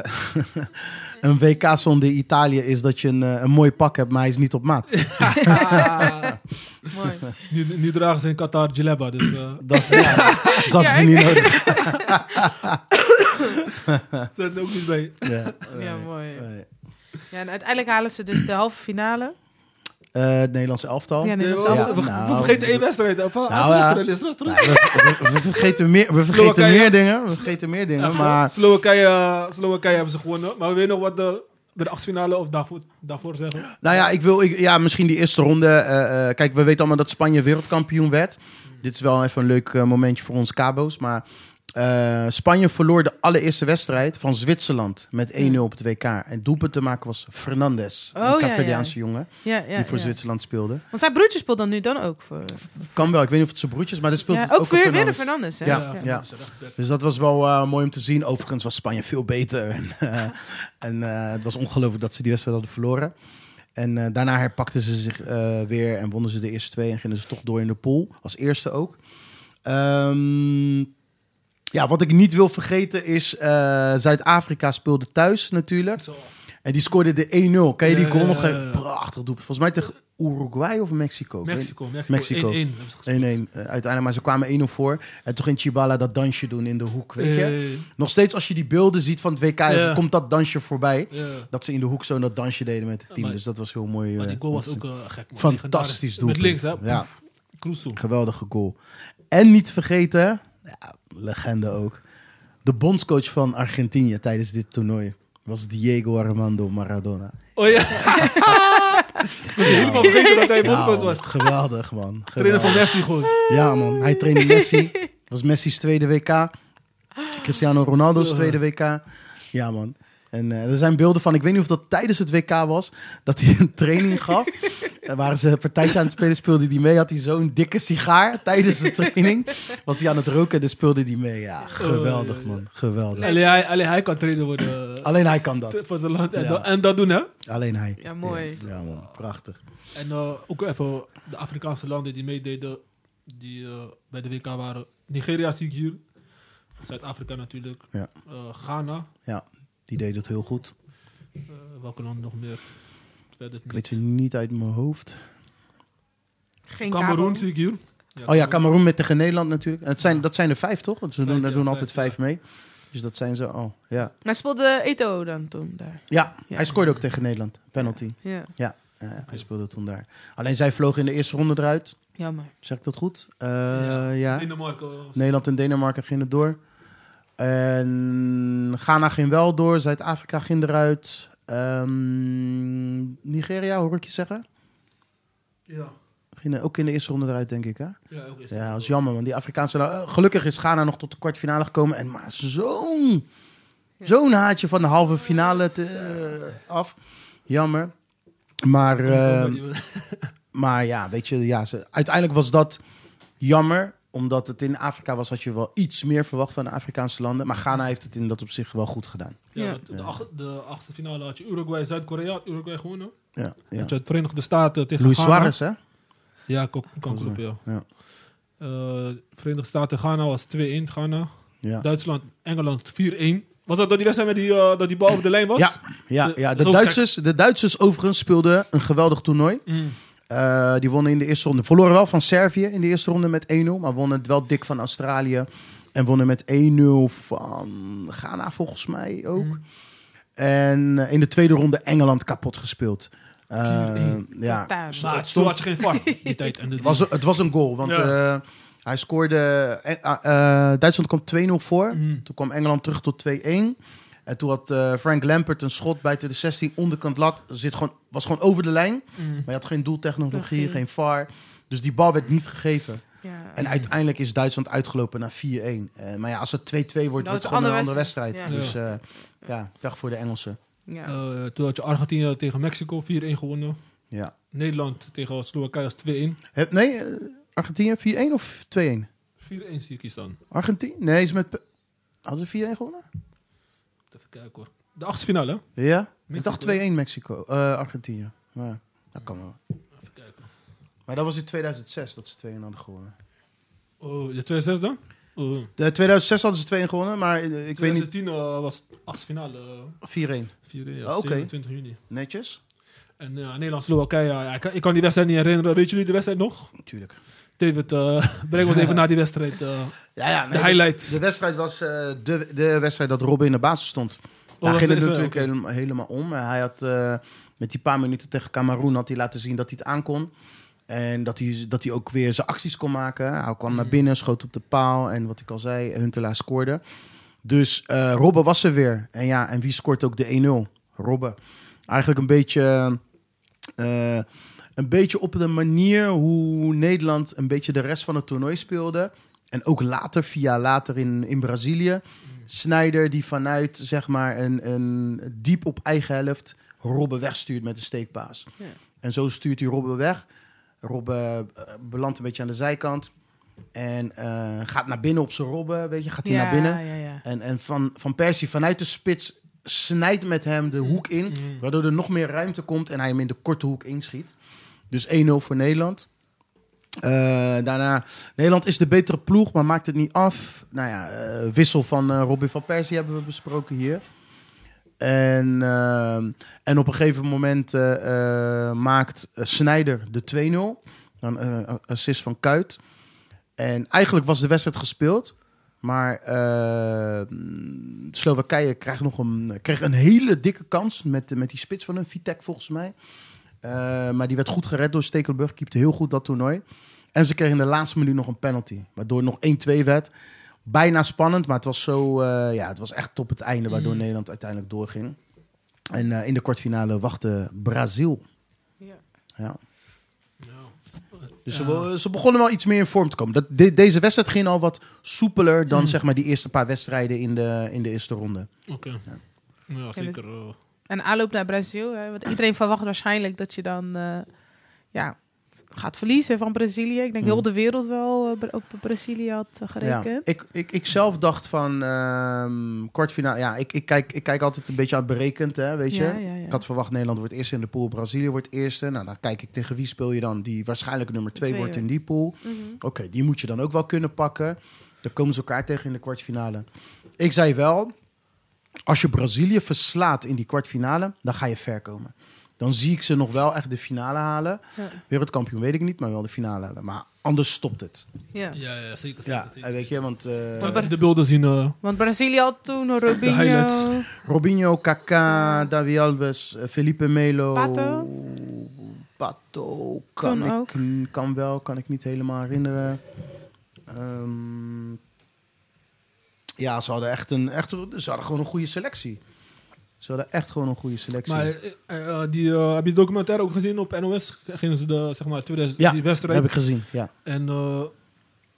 een WK zonder Italië is dat je een, een mooi pak hebt, maar hij is niet op maat. Mooi. Nu, nu dragen ze in Qatar Jaleba, dus eh Dat, ja, dat is niet nodig. ze zijn er ook niet bij. Ja, mooi. Ja, en uiteindelijk halen ze dus de halve finale. Eh, het Nederlandse elftal. Ja, nou, we vergeten één wedstrijd. Of, Nou, we, vergeten meer, we vergeten meer dingen. We vergeten meer dingen. Ja, maar Slowakije, Slowakije hebben ze gewonnen. Maar we weten nog wat de, bij de achtfinale of daarvoor, daarvoor zeggen. Nou ja, ik wil ik, ja, misschien die eerste ronde. eh, eh, kijk, we weten allemaal dat Spanje wereldkampioen werd. Dit is wel even een leuk momentje voor ons Cabo's. Maar Eh, Spanje verloor de allereerste wedstrijd van Zwitserland met 1-0 op het WK. En doelpunt te maken was Fernandes, Oh, een ja, jongen Ja, ja, die voor ja. Zwitserland speelde. Want zijn broertje speelt dan nu dan ook voor... Kan wel, ik weet niet of het zijn broertjes, maar dat speelt ook, ook weer, weer een Fernandes. Hè? Ja, ja. Dus dat was wel eh, mooi om te zien. Overigens was Spanje veel beter. En, eh, en eh, het was ongelooflijk dat ze die wedstrijd hadden verloren. En eh, daarna herpakten ze zich eh, weer en wonnen ze de eerste twee. En gingen ze toch door in de pool. Als eerste ook. Ehm, ja, wat ik niet wil vergeten is... eh, Zuid-Afrika speelde thuis natuurlijk. Zo. En die scoorde de 1-0. Kan je die goal nog... ja. Prachtig doelpunt. Volgens mij tegen Uruguay of Mexico? Mexico, Mexico. Mexico. 1-1 hebben ze 1-1 gespeeld. eh, uiteindelijk, maar ze kwamen 1-0 voor. En toen ging Chibala dat dansje doen in de hoek, weet je. Eh, Nog steeds als je die beelden ziet van het WK, Ja. komt dat dansje voorbij. ja. Dat ze in de hoek zo dat dansje deden met het team. dus dat was heel mooi. Maar die goal was ook eh, gek. man. Fantastisch doelpunt. Met links, hè? Ja. Cruzo. Geweldige goal. En niet vergeten, ja, legende ook. De bondscoach van Argentinië tijdens dit toernooi was Diego Armando Maradona. Oh ja. Ik ben helemaal vergeten dat hij bondscoach was. geweldig man. Trainer van. Messi gewoon. Ja, man. Hij trainde Messi. Was Messi's tweede WK. Cristiano Ronaldo's tweede WK. Ja, man. En eh, er zijn beelden van, ik weet niet of dat tijdens het WK was, dat hij een training gaf. En waren ze een partijtje aan het spelen, speelde hij mee. Had hij zo'n dikke sigaar tijdens de training. Was hij aan het roken en dan speelde hij mee. Ja, geweldig, Oh, man. Geweldig. Alleen hij, alleen hij kan trainer worden eh, Alleen hij kan dat. voor zijn land. En, Ja. dat, en dat doen, hè? Alleen hij. Ja, mooi. Yes. Ja, man. Prachtig. En eh, ook even de Afrikaanse landen die meededen, die eh, bij de WK waren. Nigeria zie ik hier. Zuid-Afrika natuurlijk. Ja. Eh, Ghana. Ja, die deed het heel goed. Eh, welke landen nog meer? Ik weet ze niet uit mijn hoofd. Geen Cameroen zie ik hier. Oh ja, Cameroen met tegen Nederland natuurlijk. En het zijn, dat zijn er vijf, toch? Want ze doen, daar ja, doen vijf, altijd ja. vijf mee. Dus dat zijn ze al. Ja. Maar speelde Eto'o dan toen daar? Ja, Ja. hij scoorde ook tegen Nederland. Penalty. Ja, Ja, eh, hij speelde toen daar. Alleen zij vlogen in de eerste ronde eruit. jammer. Zeg ik dat goed? Eh, ja. Denemarken. Nederland en Denemarken gingen door. En Ghana ging wel door. Zuid-Afrika ging eruit. Ehm, Nigeria, hoor ik je zeggen? Ja. Ging ook in de eerste ronde eruit, denk ik. Hè? Ja, ook is Ja, dat is jammer, want die Afrikaanse... eh, gelukkig is Ghana nog tot de kwartfinale gekomen. En maar zo'n... Zo'n haatje van de halve finale te, eh, af. Jammer. Maar, eh, maar ja, weet je, ja, ze, uiteindelijk was dat jammer. Omdat het in Afrika was, had je wel iets meer verwacht van de Afrikaanse landen. Maar Ghana heeft het in dat opzicht wel goed gedaan. Ja, De, ach- de achtste finale had je Uruguay, Zuid-Korea. Uruguay gewonnen. Ja, ja. Had je het Verenigde Staten tegen Luis Ghana. Suarez, hè? Ja, kan, kan kloppen, ja. Ja. Eh, Verenigde Staten Ghana was 2-1 Ghana. Ja. Duitsland, Engeland 4-1. Was dat dat die wedstrijd met die, eh, dat die bal over de lijn was? Ja, ja, ja. De, Duitsers, de Duitsers overigens speelden een geweldig toernooi. Mm. Eh, die wonnen in de eerste ronde. Verloren wel van Servië in de eerste ronde met 1-0. Maar wonnen het wel dik van Australië. En wonnen met 1-0 van Ghana volgens mij ook. Mm. En eh, in de tweede ronde Engeland kapot gespeeld. Eh, 4-1. ja, het, stond- geen VAR die tijd. En was, het was een goal. Want Ja. eh, hij scoorde... Duitsland kwam 2-0 voor. Mm. Toen kwam Engeland terug tot 2-1. En toen had eh, Frank Lampert een schot buiten de 16 onderkant lat. Zit gewoon, was gewoon over de lijn. Mm. Maar je had geen doeltechnologie, Technologie. geen VAR. Dus die bal werd niet gegeven. Ja. En uiteindelijk is Duitsland uitgelopen naar 4-1. Eh, maar ja, als het 2-2 wordt, Dat wordt het een gewoon een andere wedstrijd. Dus eh, ja, weg voor de Engelsen. ja. Eh, toen had je Argentinië tegen Mexico 4-1 gewonnen. Ja. Nederland tegen Slowakije was 2-1. 4-1 Heb- nee, Argentinië 4-1 of 2-1? zie ik hier staan. Argentinië? Nee, is met... Hadden ze 4-1 gewonnen? Kijken hoor. De achtste finale. Ja? Ik dacht 2-1 Mexico. eh, Argentinië. Maar dat kan wel. Even kijken. Maar dat was in 2006 dat ze 2-1 hadden gewonnen. Oh, de 2006 dan? Oh. De 2006 hadden ze 2-1 gewonnen, maar eh, ik weet niet... 2010 eh, was de achtste finale. eh, 4-1. 4 ja, Oh, oké. 27 juni. Netjes? En uh, Nederland-Slowakije, ja, ik, kan- ik kan die wedstrijd niet herinneren. Weet jullie de wedstrijd nog? Natuurlijk. David, eh breng ons even naar die wedstrijd. eh. Ja, ja. de highlights. De wedstrijd was eh, de, de wedstrijd dat Robin in de basis stond. Daar was ging het natuurlijk helemaal, helemaal om. Hij had met die paar minuten tegen Cameroen had hij laten zien dat hij het aankon. En dat hij, dat hij ook weer zijn acties kon maken. Hij kwam naar binnen, schoot op de paal. En wat ik al zei, Huntelaar scoorde. Dus Robben was er weer. En ja, en wie scoort ook de 1-0? Robben. Eigenlijk een beetje... een beetje op de manier hoe Nederland een beetje de rest van het toernooi speelde. En ook later, via later in, in Brazilië. Snyder die vanuit zeg maar een, een diep op eigen helft Robben wegstuurt met een steekpaas. Ja. En zo stuurt hij Robben weg. Robben eh, belandt een beetje aan de zijkant. En eh, gaat naar binnen op zijn Robben, weet je, gaat hij ja, naar binnen. Ja. En, en van, van Persie vanuit de spits snijdt met hem de hoek in. Mm. Waardoor er nog meer ruimte komt en hij hem in de korte hoek inschiet. Dus 1-0 voor Nederland. Eh, daarna, Nederland is de betere ploeg, maar maakt het niet af. Nou ja, eh, wissel van eh, Robin van Persie hebben we besproken hier. En, en op een gegeven moment maakt Sneijder de 2-0. Dan assist van Kuit. En eigenlijk was de wedstrijd gespeeld. Maar Slowakije krijgt nog een, kreeg een hele dikke kans met, met die spits van een Vitek volgens mij. Eh, maar die werd goed gered door Stekelenburg. Keepte heel goed dat toernooi. En ze kregen in de laatste minuut nog een penalty. Waardoor het nog 1-2 werd. Bijna spannend, maar het was zo... eh, ja, het was echt op het einde waardoor Mm. Nederland uiteindelijk doorging. En eh, in de kwartfinale wachtte Brazil. Ja. Ja. Ja. Dus Ja. ze, begonnen wel iets meer in vorm te komen. Dat, de- deze wedstrijd ging al wat soepeler dan Mm. zeg maar die eerste paar wedstrijden in de, in de eerste ronde. Oké. Ja, zeker. En aanloop naar Brazil. Hè, want iedereen verwacht waarschijnlijk dat je dan eh, ja, gaat verliezen van Brazilië. Ik denk Mm. heel de wereld wel eh, op Brazilië had eh, Ja, gerekend. ik, ik, ik zelf dacht van ehm kwartfinale. Ja, ik, ik, kijk, ik kijk altijd een beetje aan berekend, hè, weet je. Ja, ja, ja. Ik had verwacht Nederland wordt eerste in de pool, Brazilië wordt eerste. Nou, dan kijk ik tegen wie speel je dan die waarschijnlijk nummer twee, Twee, wordt ja. in die pool. Mhm. Oké, die moet je dan ook wel kunnen pakken. Dan komen ze elkaar tegen in de kwartfinale. Ik zei wel, als je Brazilië verslaat in die kwartfinale, dan ga je ver komen. Dan zie ik ze nog wel echt de finale halen. Ja. Wereldkampioen weet ik niet, maar wel de finale halen. Maar anders stopt het. Ja. Ja, ja, zeker. zeker, Ja, zeker. weet je, want eh, even de beelden zien. eh, Want Brazilië had toen Robinho, highlights. Robinho, Kaká, Davi Alves, eh, Felipe Melo. Pato. Pato kan ik kan wel, kan ik niet helemaal herinneren. Ehm, ja, ze hadden echt een, echt, ze hadden gewoon een goede selectie. Ze hadden echt gewoon een goede selectie. Maar eh, eh, die, eh, heb je de documentaire ook gezien op NOS? Gingen ze de, zeg maar, 2000, Ja, die wedstrijd. heb ik gezien. Ja, En eh,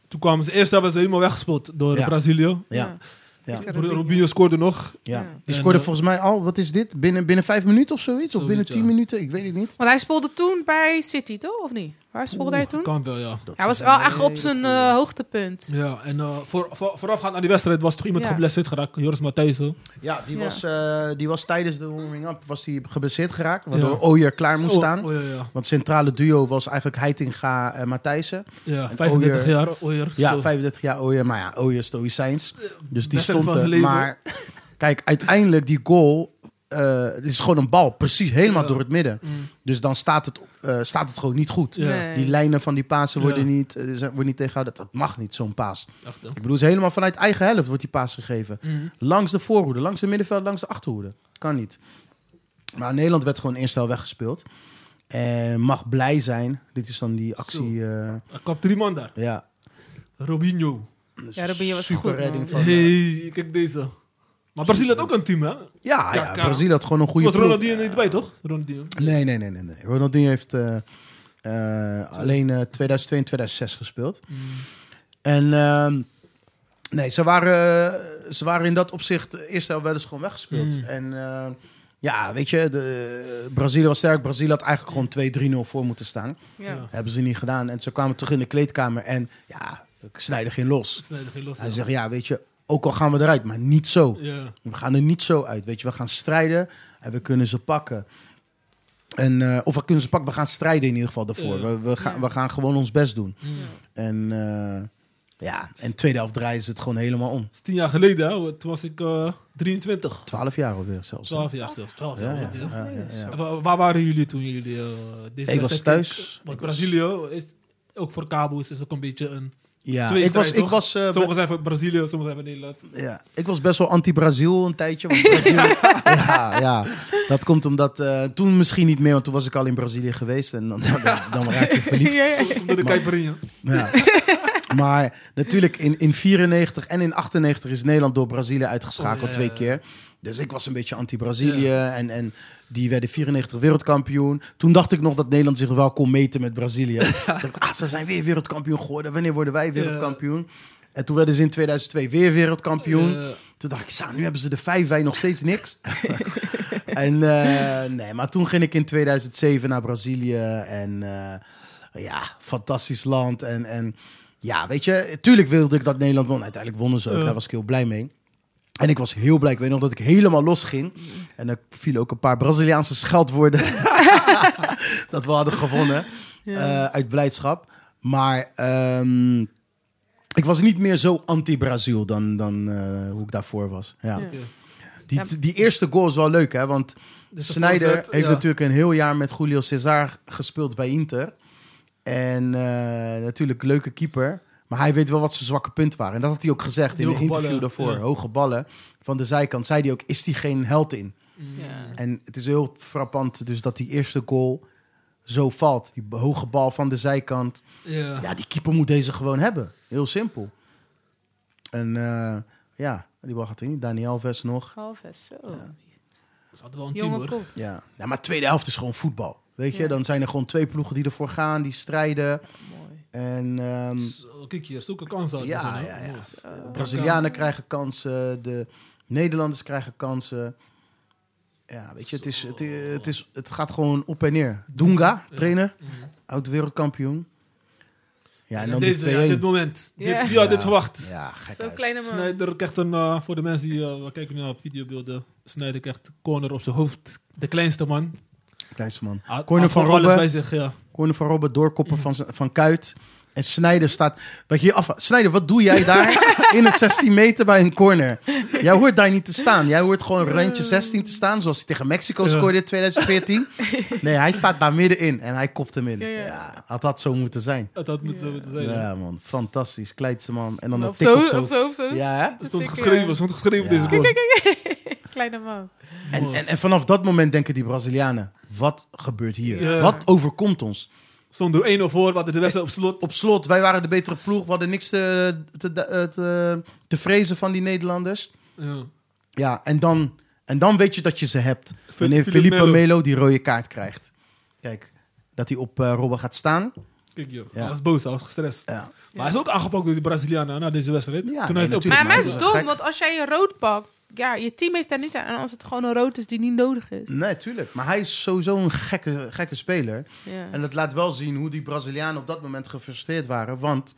toen kwamen ze, eerst hebben ze helemaal weggespeeld door Ja. Brazilië. ja, ja. Robinho scoorde nog. ja. Ja. Die scoorde volgens mij al, wat is dit? Binnen, binnen vijf minuten of zoiets? Of binnen tien ja. minuten? Ik weet het niet. Want hij speelde toen bij City, toch? Of niet? Waar speelde hij toen? Kan wel, ja. Dat Hij was wel echt op zijn eh, hoogtepunt. Ja, en eh, voor, voor, voorafgaand aan die wedstrijd was toch iemand Ja. geblesseerd geraakt. Joris Matthijssen. Ja, die, Ja. Was, eh, die was tijdens de warming-up was die geblesseerd geraakt. Waardoor Ja. Ooyer klaar moest Oh, staan. Oh, ja, ja. Want het centrale duo was eigenlijk Heitinga en Matthijssen. ja En 35 Ooyer- jaar. Ooyer, Ja, zo. 35 jaar Ooyer. Maar ja, Ooyer stoïcijns. Dus die stond van er. Maar kijk, uiteindelijk die goal... eh, het is gewoon een bal, precies helemaal Ja. door het midden. Mm. Dus dan staat het, eh, staat het gewoon niet goed. Ja. Nee. Die lijnen van die pasen worden, Ja. niet, zijn- worden niet tegengehouden. Dat mag niet, zo'n paas. Ik bedoel, het is helemaal vanuit eigen helft wordt die paas gegeven. Mm. Langs de voorhoede, langs de middenveld, langs de achterhoede. Kan niet. Maar Nederland werd gewoon eerst al weggespeeld. En mag blij zijn. Dit is dan die actie. kwam drie man daar. ja. Robinho. Ja, Robinho was super goed, redding man. van. hey, kijk deze. Maar Brazilië had ook een team, hè? Ja, ja, Ja, Brazilië had gewoon een goede was ploeg. Ronaldinho niet bij, toch? Ronaldinho. Nee, nee, nee, nee. nee. Ronaldinho heeft eh, eh, alleen eh, 2002 en 2006 gespeeld. Mm. En ehm, nee, ze waren, eh, ze waren in dat opzicht eerst al wel eens gewoon weggespeeld. Mm. En eh, ja, weet je, de, Brazilië was sterk. Brazilië had eigenlijk gewoon 2-3-0 voor moeten staan. Ja. Ja. Hebben ze niet gedaan. En ze kwamen terug in de kleedkamer en ja, snijden geen los. Snijden geen los. Hij zegt, ja, weet je, ook al gaan we eruit, maar niet zo. Ja. We gaan er niet zo uit, weet je. We gaan strijden en we kunnen ze pakken. En, eh, of we kunnen ze pakken, we gaan strijden in ieder geval daarvoor. We, we, gaan, we gaan gewoon ons best doen. En eh, ja, en tweede helft draaien ze het gewoon helemaal om. Dat is tien jaar geleden, hè? Toen was ik eh 23. Twaalf jaar alweer zelfs. 12 jaar zelfs. 12 Ja, jaar. ja, ja. Waar waren jullie toen jullie eh, deze Ik was thuis. Want Brazilië is ook voor Cabo's is ook een beetje een Ja, twee ik was, ik, was, eh, Sommigen zijn van Brazilië, sommigen zijn van Nederland. ja, ik was best wel anti-Brazil een tijdje. Want Brazil, ja, ja, dat komt omdat... eh, toen misschien niet meer, want toen was ik al in Brazilië geweest. En dan, dan, dan raak je verliefd. Ja, ja, de Caipirinha. Ja. maar natuurlijk in, in 94 en in 98 is Nederland door Brazilië uitgeschakeld Oh, ja, twee keer. Dus ik was een beetje anti-Brazilië. En, en die werden 94 wereldkampioen. Toen dacht ik nog dat Nederland zich wel kon meten met Brazilië. Dacht, ah, ze zijn weer wereldkampioen geworden. Wanneer worden wij wereldkampioen? En toen werden ze in 2002 weer wereldkampioen. Toen dacht ik, zo, nu hebben ze de vijf, wij nog steeds niks. en eh, nee, maar toen ging ik in 2007 naar Brazilië. En eh, ja, fantastisch land. En, en ja, weet je, tuurlijk wilde ik dat Nederland won. Uiteindelijk wonnen ze ook, daar was ik heel blij mee. En ik was heel blij. Ik weet nog dat ik helemaal los ging. En er vielen ook een paar Braziliaanse scheldwoorden. dat we hadden gewonnen. eh, uit blijdschap. Maar ehm, ik was niet meer zo anti-Brazil dan, dan eh, hoe ik daarvoor was. Ja. Die, die eerste goal is wel leuk, hè? Want Dus de Snyder voorzet, heeft ja. natuurlijk een heel jaar met Julio Cesar gespeeld bij Inter. En eh, natuurlijk leuke keeper. Maar hij weet wel wat zijn zwakke punten waren. En dat had hij ook gezegd Die in een hoge interview ballen, daarvoor. ja. Hoge ballen van de zijkant. Zei hij ook, is die geen held in? Ja. En het is heel frappant dus dat die eerste goal zo valt. Die hoge bal van de zijkant. Ja. Ja, die keeper moet deze gewoon hebben. Heel simpel. En eh, ja, die bal gaat erin. Dani Alves nog. Alves, zo. Ze hadden wel een team hoor. Ja. ja, maar tweede helft is gewoon voetbal. Weet je, Ja. dan zijn er gewoon twee ploegen die ervoor gaan, die strijden. Mooi. En ehm, Zo, Kijk hier, zulke kans had je ja, gewoon, hè. ja, ja. Oh. de Brazilianen krijgen kansen, de Nederlanders krijgen kansen. Ja, weet je, het, is, het, is, het, is, het gaat gewoon op en neer. Dunga, trainer, Mhm. oud wereldkampioen. Ja, en Ja, dan deze, ja, die 2-1. dit moment. Ja. Dit, wie had dit Ja. verwacht? Ja, gek Zo'n uit. kleine man. Krijgt een, eh, voor de mensen die, eh, we kijken nu op videobeelden, Snyder krijgt corner op zijn hoofd. De kleinste man. Kleinste man. Had- Corner van gewoon alles Robben. bij zich, ja. Corner van Robben, doorkoppen van, van Kuit. En Snijder staat... Wat je af... Snijder, wat doe jij daar in een 16 meter bij een corner? Jij hoort daar niet te staan. Jij hoort gewoon randje 16 te staan, zoals hij tegen Mexico scoorde in 2014. Nee, hij staat daar middenin en hij kopt hem in. Ja, Ja, ja. had dat zo moeten zijn. Dat had moeten moeten zijn. Ja, man. Fantastisch. Kleidse man. En dan een tik zo, op zo. zo, zo. Ja, hè? Er stond geschreven, er stond geschreven deze goal. Kleine man. En, en, en vanaf dat moment denken die Brazilianen... Wat gebeurt hier? Ja. Wat overkomt ons? Stond door 1-0 voor, we hadden de wedstrijd op slot. op slot, wij waren de betere ploeg. We hadden niks te, te, te, te vrezen van die Nederlanders. Ja. Ja, en dan, en dan weet je dat je ze hebt. Wanneer Felipe Melo. Melo die rode kaart krijgt. Kijk, dat hij op eh Robben gaat staan. Kijk hier, Ja. hij was boos, hij was gestrest. Ja. Maar hij is ook aangepakt door die Brazilianen na deze wedstrijd. Ja, Toen nee, hij het op- natuurlijk. Maar, is dom, want als jij een rood pakt, ja, je team heeft daar niet aan. En als het gewoon een rood is die niet nodig is. Nee, tuurlijk. Maar hij is sowieso een gekke, gekke speler. Ja. En dat laat wel zien hoe die Brazilianen op dat moment gefrustreerd waren. Want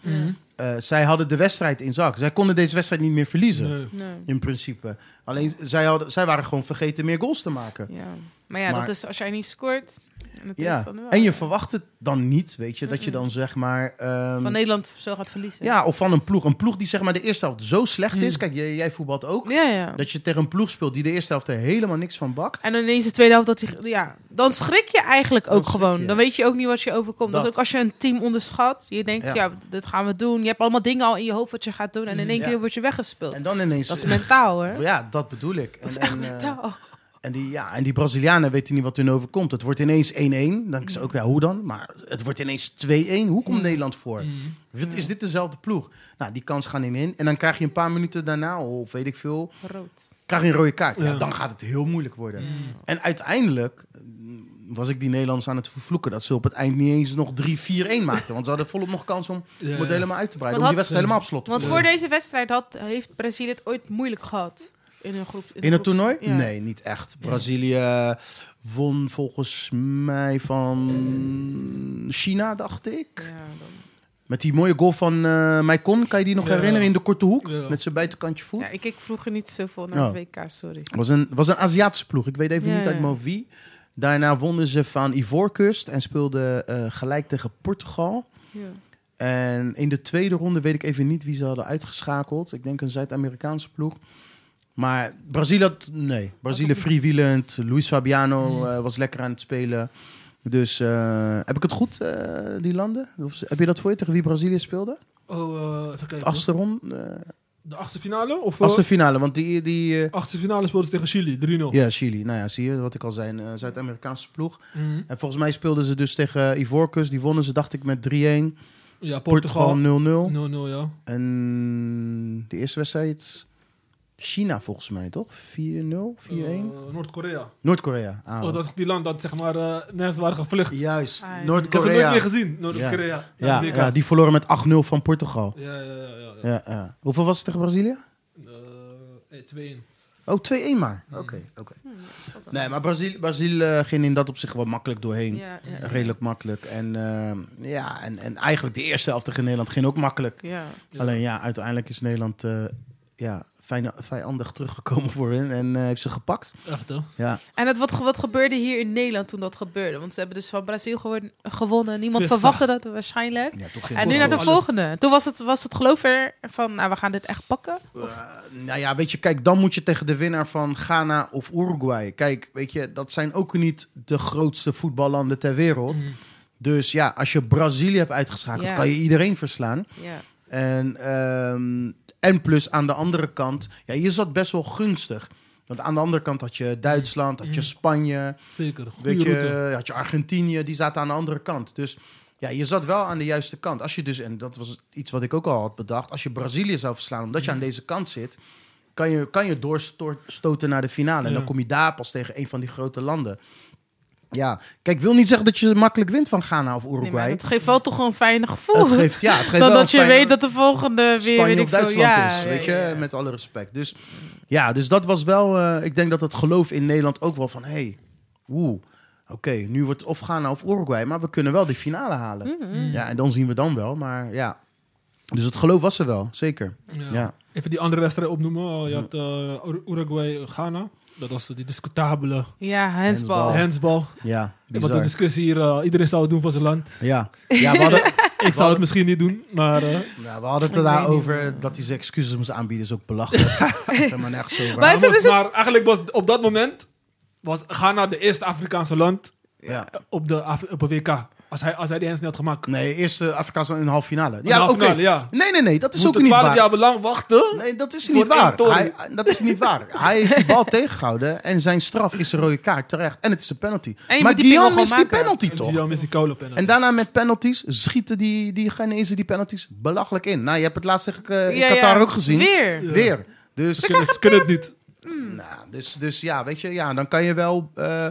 eh, zij hadden de wedstrijd in zak. Zij konden deze wedstrijd niet meer verliezen. Nee. Nee. In principe. Alleen zij, hadden, zij waren gewoon vergeten meer goals te maken. Ja. Maar ja, Maar- dat is als jij niet scoort. En, Ja, wel, en je verwacht het dan niet, weet je, dat je dan zeg maar... ehm, van Nederland zo gaat verliezen. ja, of van een ploeg. Een ploeg die zeg maar de eerste helft zo slecht is. Hmm. Kijk, jij, jij voetbalt ook. ja, ja. Dat je tegen een ploeg speelt die de eerste helft er helemaal niks van bakt. En dan ineens de tweede helft dat hij... Ja, dan schrik je eigenlijk ook gewoon. je. Dan weet je ook niet wat je overkomt. Dat, Dat. is ook als je een team onderschat. Je denkt, Ja. ja. dit gaan we doen. Je hebt allemaal dingen al in je hoofd wat je gaat doen. En in één Ja. keer word je weggespeeld. En dan ineens... Dat is mentaal, hè? Ja, dat bedoel ik. Dat is en, echt en, eh, mentaal. En, die, ja, en die Brazilianen weten niet wat hun overkomt. Het wordt ineens 1-1. Dan denk ze ook, ja, hoe dan? Maar het wordt ineens 2-1. Hoe komt Nederland voor? Mhm. Is- dit dezelfde ploeg? Nou, die kans gaan in. En dan krijg je een paar minuten daarna, of weet ik veel, Rood. krijg je een rode kaart. Ja, dan gaat het heel moeilijk worden. En uiteindelijk mm, was ik die Nederlanders aan het vervloeken dat ze op het eind niet eens nog 3-4-1 maakten. Want ze hadden volop nog kans om, het helemaal uit te breiden. Want om die wedstrijd helemaal op slot te Want voor deze wedstrijd had, heeft Brazilië het ooit moeilijk gehad. In een groep. In het toernooi? Ja. Nee, niet echt. Brazilië won volgens mij van China, dacht ik. Ja, dan- Met die mooie goal van eh Maicon, kan je die nog Ja. herinneren in de korte hoek? Ja. Met zijn buitenkantje voet. ja, ik keek vroeger niet zoveel naar de WK, sorry. was een, was een Aziatische ploeg. Ik weet even niet uit mijn wie. Daarna wonnen ze van Ivoorkust en speelden eh, gelijk tegen Portugal. Ja. En in de tweede ronde weet ik even niet wie ze hadden uitgeschakeld. Ik denk een Zuid-Amerikaanse ploeg. Maar Brazilië, had- nee. Brazilië freewheelend. Luis Fabiano Hmm. eh, was lekker aan het spelen. Dus eh, heb ik het goed, eh, die landen? Of, heb je dat voor je tegen wie Brazilië speelde? Oh, even kijken. Achtste ronde? eh, De achtste finale? Of, achtste finale, want die... die achtste finale speelden ze tegen Chili, 3-0. ja, Chili. Nou ja, zie je wat ik al zei. Een Zuid-Amerikaanse ploeg. Mhm. En volgens mij speelden ze dus tegen Ivoorkust. Die wonnen ze, dacht ik, met 3-1. Ja, Portugal Portugal 0-0. 0-0, ja. En de eerste wedstrijd China volgens mij, toch? 4-0, 4-1? Eh, Noord-Korea. Noord-Korea. Ah. Oh, dat is die land dat zeg maar eh, mensen waren gevlucht. Juist, Ah, ja. Ik heb ze nooit Noord-Korea. meer gezien, Noord-Korea. Ja, ja, die verloren met 8-0 van Portugal. ja, ja, ja, ja, ja. Ja, ja. Hoeveel was het tegen Brazilië? Eh, eh, 2-1. Oh, 2-1 maar. Oké, oké. Nee, maar Brazil, Brazil eh, ging in dat op zich wel makkelijk doorheen. Ja, ja, ja. Redelijk makkelijk. En, eh, ja, en, en eigenlijk de eerste helft tegen Nederland ging ook makkelijk. Ja. Alleen ja, uiteindelijk is Nederland eh, ja, fijn, vijandig teruggekomen voor hen en eh, heeft ze gepakt. Echt? Ja, En het, wat, wat gebeurde hier in Nederland toen dat gebeurde? Want ze hebben dus van Brazil gewonnen. Niemand Vissa. verwachtte dat waarschijnlijk. ja toch geen En nu naar de Alles. volgende. Toen was het, was het geloof er van, nou, we gaan dit echt pakken. Eh, nou ja, weet je, kijk, dan moet je tegen de winnaar van Ghana of Uruguay. Kijk, weet je, dat zijn ook niet de grootste voetballanden ter wereld. Mhm. Dus ja, als je Brazilië hebt uitgeschakeld, Ja. kan je iedereen verslaan. Ja. En, ehm, en plus aan de andere kant, ja, je zat best wel gunstig. Want aan de andere kant had je Duitsland, had je Spanje, Zeker, goede weet je, had je Argentinië, die zaten aan de andere kant. Dus ja, je zat wel aan de juiste kant. Als je dus, en dat was iets wat ik ook al had bedacht, als je Brazilië zou verslaan, omdat je aan deze kant zit, kan je, kan je doorstoten naar de finale. En dan kom je daar pas tegen een van die grote landen. Ja, kijk, ik wil niet zeggen dat je makkelijk wint van Ghana of Nee, maar Uruguay. het geeft wel toch een fijne gevoel. het geeft, ja, het geeft dan wel dat je weet dat de volgende weer, weet Spanje ik of Duitsland ja, is, ja, weet je, ja, met alle respect. Dus ja, dus dat was wel, eh, ik denk dat het geloof in Nederland ook wel van, hé, hey, woe, oké, nu wordt het of Ghana of Uruguay, maar we kunnen wel die finale halen. Mhm. Ja, en dan zien we dan wel, maar ja. Dus het geloof was er wel, zeker. Ja. Ja. Even die andere wedstrijd opnoemen. Je had uh, Ur- Uruguay, Ghana. Dat was die discutabele Ja, handsbal. Handsbal. Ja, Want de discussie hier, uh, iedereen zou het doen voor zijn land. Ja. ja, we hadden, Ik zou het misschien niet doen, maar uh, ja, we hadden het daarover dat hij zijn excuses moest aanbieden, is ook belachelijk. Maar is het- was- is het- maar eigenlijk was op dat moment was Ghana de eerste Afrikaanse land ja. op, de, Af- op een WK. Als hij, als hij die hands niet had gemaakt. Nee, eerste Afrikaanse in de halve finale. de Ja, oké. ja. Nee, nee, nee, dat is Moeten ook niet 12 waar. jaar lang wachten. Nee, dat is niet waar. Hij, dat is niet waar. Hij heeft die bal tegengehouden en zijn straf is een rode kaart terecht. En het is een penalty. Maar moet Guillaume is gewoon die penalty toch? Die is die koude penalty. En daarna met penalties schieten die, die die penalties belachelijk in. Nou, je hebt het laatst tegen eh, in Ja, Qatar ja. ook gezien. Weer. Ja. Weer. Dus, Ze kunnen, ze kunnen het niet. nou, dus, dus ja, weet je, ja, dan kan je wel eh,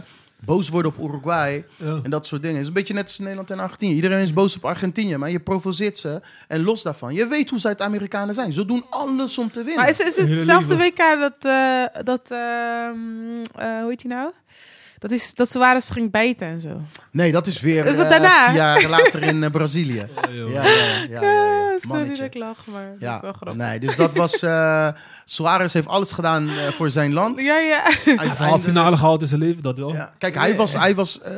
boos worden op Uruguay Ja. en dat soort dingen. Het is een beetje net als Nederland en Argentinië. Iedereen is boos op Argentinië, maar je provoceert ze. En los daarvan, je weet hoe Zuid-Amerikanen zijn. Ze doen alles om te winnen. Maar is, is het hetzelfde. WK dat, eh, dat ehm, eh, hoe heet die nou? Dat, is, dat Suarez ging bijten en zo. Nee, dat is weer Is dat eh, daarna? vier jaar later in eh, Brazilië. Ja, joh. Ja, ja, ja. ja, ja, ja. Ah, sorry dat ik lach, maar dat is Ja, wel grappig. nee, dus dat was... eh Suarez heeft alles gedaan eh, voor zijn land. Ja, ja. Hij heeft de Uiteindelijk- finale gehaald in zijn leven, dat wel. Ja, kijk, hij was... Hij was eh,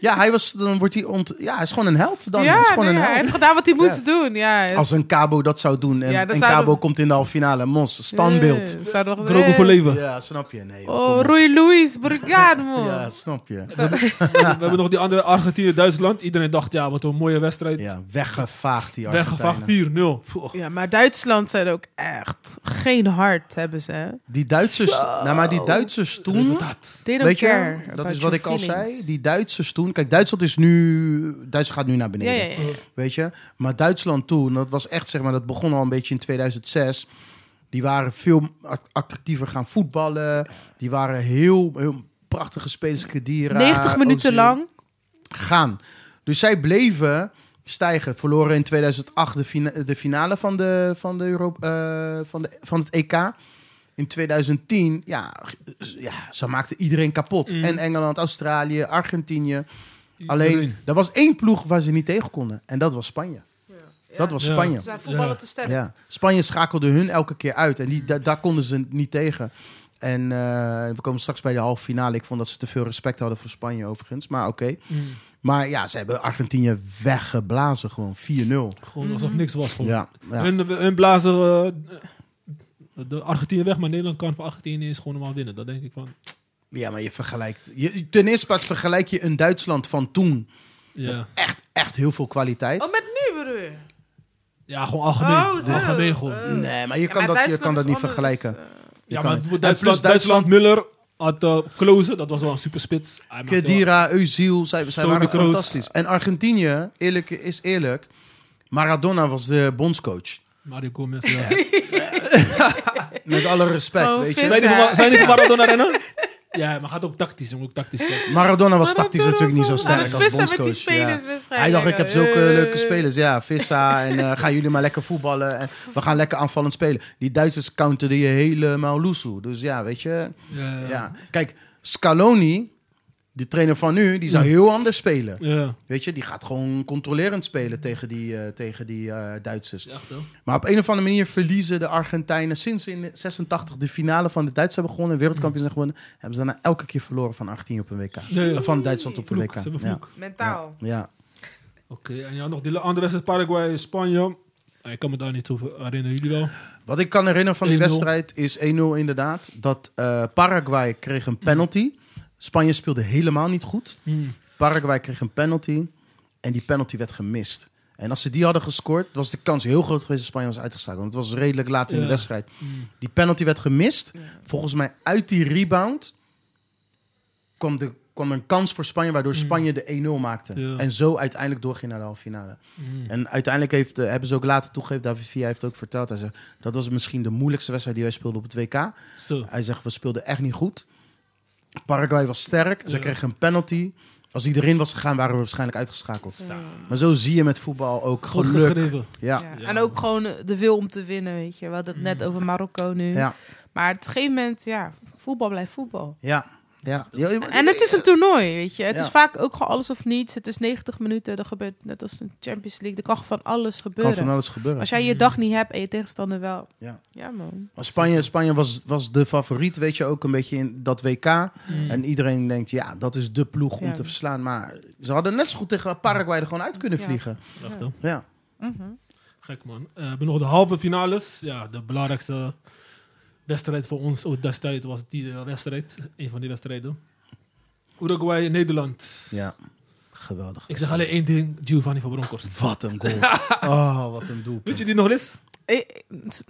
ja, hij was... Dan wordt hij ont... Ja, hij is gewoon een held dan. ja, hij is gewoon nee, een ja, hij held. heeft gedaan wat hij moest Ja. doen. Ja, is- Als een Cabo dat zou doen en, en zouden Cabo komt in de halve finale. Mons, standbeeld. Drogen eh. voor leven. Ja, snap je? Nee, joh, Oh. Rui Luis, Brigado, man. Ja, snap je. We hebben nog die andere Argentinië-Duitsland. Iedereen dacht, ja, wat een mooie wedstrijd. Ja, weggevaagd die Weggevaagd Argentijnen. 4-0. Poeh. Ja, maar Duitsland zijn ook echt geen hart hebben ze. Die Duitsers, nou maar die Duitsers toen, weet je, dat is wat ik al zei. Die Duitsers toen, kijk, Duitsland is nu, Duitsland gaat nu naar beneden, ja, ja. weet je. Maar Duitsland toen, dat was echt, zeg maar, dat begon al een beetje in 2006. Die waren veel act- attractiever gaan voetballen. Die waren heel, heel prachtige spelers, Kedira, 90 minuten lang. gaan. Dus zij bleven stijgen. Verloren in 2008 de, fina- de finale van, de, van, de Euro, eh, van, de, van het EK. In 2010, ja, ja ze maakten iedereen kapot. Mm. En Engeland, Australië, Argentinië. Alleen, er was één ploeg waar ze niet tegen konden. En dat was Spanje. Dat was Ja. Spanje. Ze zijn voetballen Ja. te sterk. Ja, Spanje schakelde hun elke keer uit. En die, da- daar konden ze niet tegen. En eh, we komen straks bij de halve finale. Ik vond dat ze te veel respect hadden voor Spanje overigens. Maar oké. Mm. Maar ja, ze hebben Argentinië weggeblazen. Gewoon 4-0. Gewoon alsof niks was. Gewoon. Ja, ja. Hun, hun blazen uh, de Argentinië weg, maar Nederland kan voor Argentinië eens gewoon normaal winnen. Dat denk ik van. ja, maar je vergelijkt... Je, ten eerste plaats vergelijk je een Duitsland van toen... Ja, echt, echt heel veel kwaliteit. Oh, met nu broer. ja gewoon algemeen. Oh, algemeen gewoon. Eh. nee, maar je Ja, kan, maar dat, je kan dat is niet anders, vergelijken. eh, Ja, maar Duitsland, plus Duitsland, Duitsland, Muller had uh, Klozen, dat was wel een superspits. Kedira, Özil, zij, zij waren fantastisch. En Argentinië, eerlijk is eerlijk... Maradona was de bondscoach. Mario Gomez, ja. Met alle respect, Oh, weet je. Zijn die van- Zijn die van Maradona rennen? Ja, maar gaat ook tactisch. Moet ook tactisch. Maradona was tactisch natuurlijk niet zo sterk als vissen met die bondscoach. Ja. Hij dacht, ik heb zulke Eh. leuke spelers. Ja, Vissa. En eh, gaan jullie maar lekker voetballen. En we gaan lekker aanvallend spelen. Die Duitsers counterden je helemaal loesoe. Dus ja, weet je. Ja, Ja. Kijk, Scaloni, de trainer van nu, die zou heel anders spelen. Ja. Weet je, die gaat gewoon controlerend spelen tegen die, eh, tegen die eh, Duitsers. Maar op een of andere manier verliezen de Argentijnen sinds ze in 86 de finale van de Duitsers hebben gewonnen, en wereldkampioens zijn gewonnen, hebben ze daarna elke keer verloren van Argentinië op een WK. Ja, ja. Van Duitsland op een WK. ze hebben Ja. vloek. Mentaal. Ja. Oké, en ja, nog die andere wedstrijd Paraguay, Spanje. Ik kan me daar niet over herinneren. Jullie wel? Wat ik kan herinneren van die 1-0. wedstrijd is 1-0 inderdaad. Dat eh, Paraguay kreeg een penalty. Spanje speelde helemaal niet goed. Hmm. Paraguay kreeg een penalty en die penalty werd gemist. En als ze die hadden gescoord, was de kans heel groot geweest dat Spanje was uitgeschakeld. Want het was redelijk laat in de wedstrijd. Hmm. Die penalty werd gemist. Volgens mij uit die rebound kwam, de, kwam een kans voor Spanje, waardoor Spanje de 1-0 maakte. Mm. Ja. En zo uiteindelijk doorging naar de halve finale. Hmm. En uiteindelijk heeft, eh, hebben ze ook later toegegeven, David Villa heeft ook verteld, hij zegt, dat was misschien de moeilijkste wedstrijd die wij speelden op het WK. Zo. Hij zegt, we speelden echt niet goed. Paraguay was sterk, ze Ja. kregen een penalty. Als die erin was gegaan, waren we waarschijnlijk uitgeschakeld. Ja. Maar zo zie je met voetbal ook Goed geluk. geschreven. Ja. Ja. Ja. En ook gewoon de wil om te winnen, weet je. We hadden het net over Marokko nu. Ja. Maar op een gegeven moment, ja, voetbal blijft voetbal. Ja. Ja. Ja, En het is een toernooi, weet je. Het Ja. is vaak ook gewoon alles of niets. Het is 90 minuten. Er gebeurt net als een Champions League. Er kan van alles kan gebeuren. van alles gebeuren. Als jij je dag niet hebt en je tegenstander wel. Ja. Ja, man. Maar Spanje, Spanje was, was de favoriet, weet je, ook een beetje in dat WK. Hmm. En iedereen denkt, ja, dat is de ploeg om Ja. te verslaan. Maar ze hadden net zo goed tegen Paraguay er gewoon uit kunnen Ja. vliegen. Hoor. Ja. Mhm. Gek man. Eh, we hebben nog de halve finales. Ja, de belangrijkste wedstrijd voor ons ook destijds was die eh, wedstrijd. Een van die wedstrijden. Uruguay, Nederland. Ja. Geweldig. Ik zeg alleen één ding. Giovanni van Bronckhorst. Wat een goal. Oh, wat een doelpunt. Weet je die nog eens? Eh,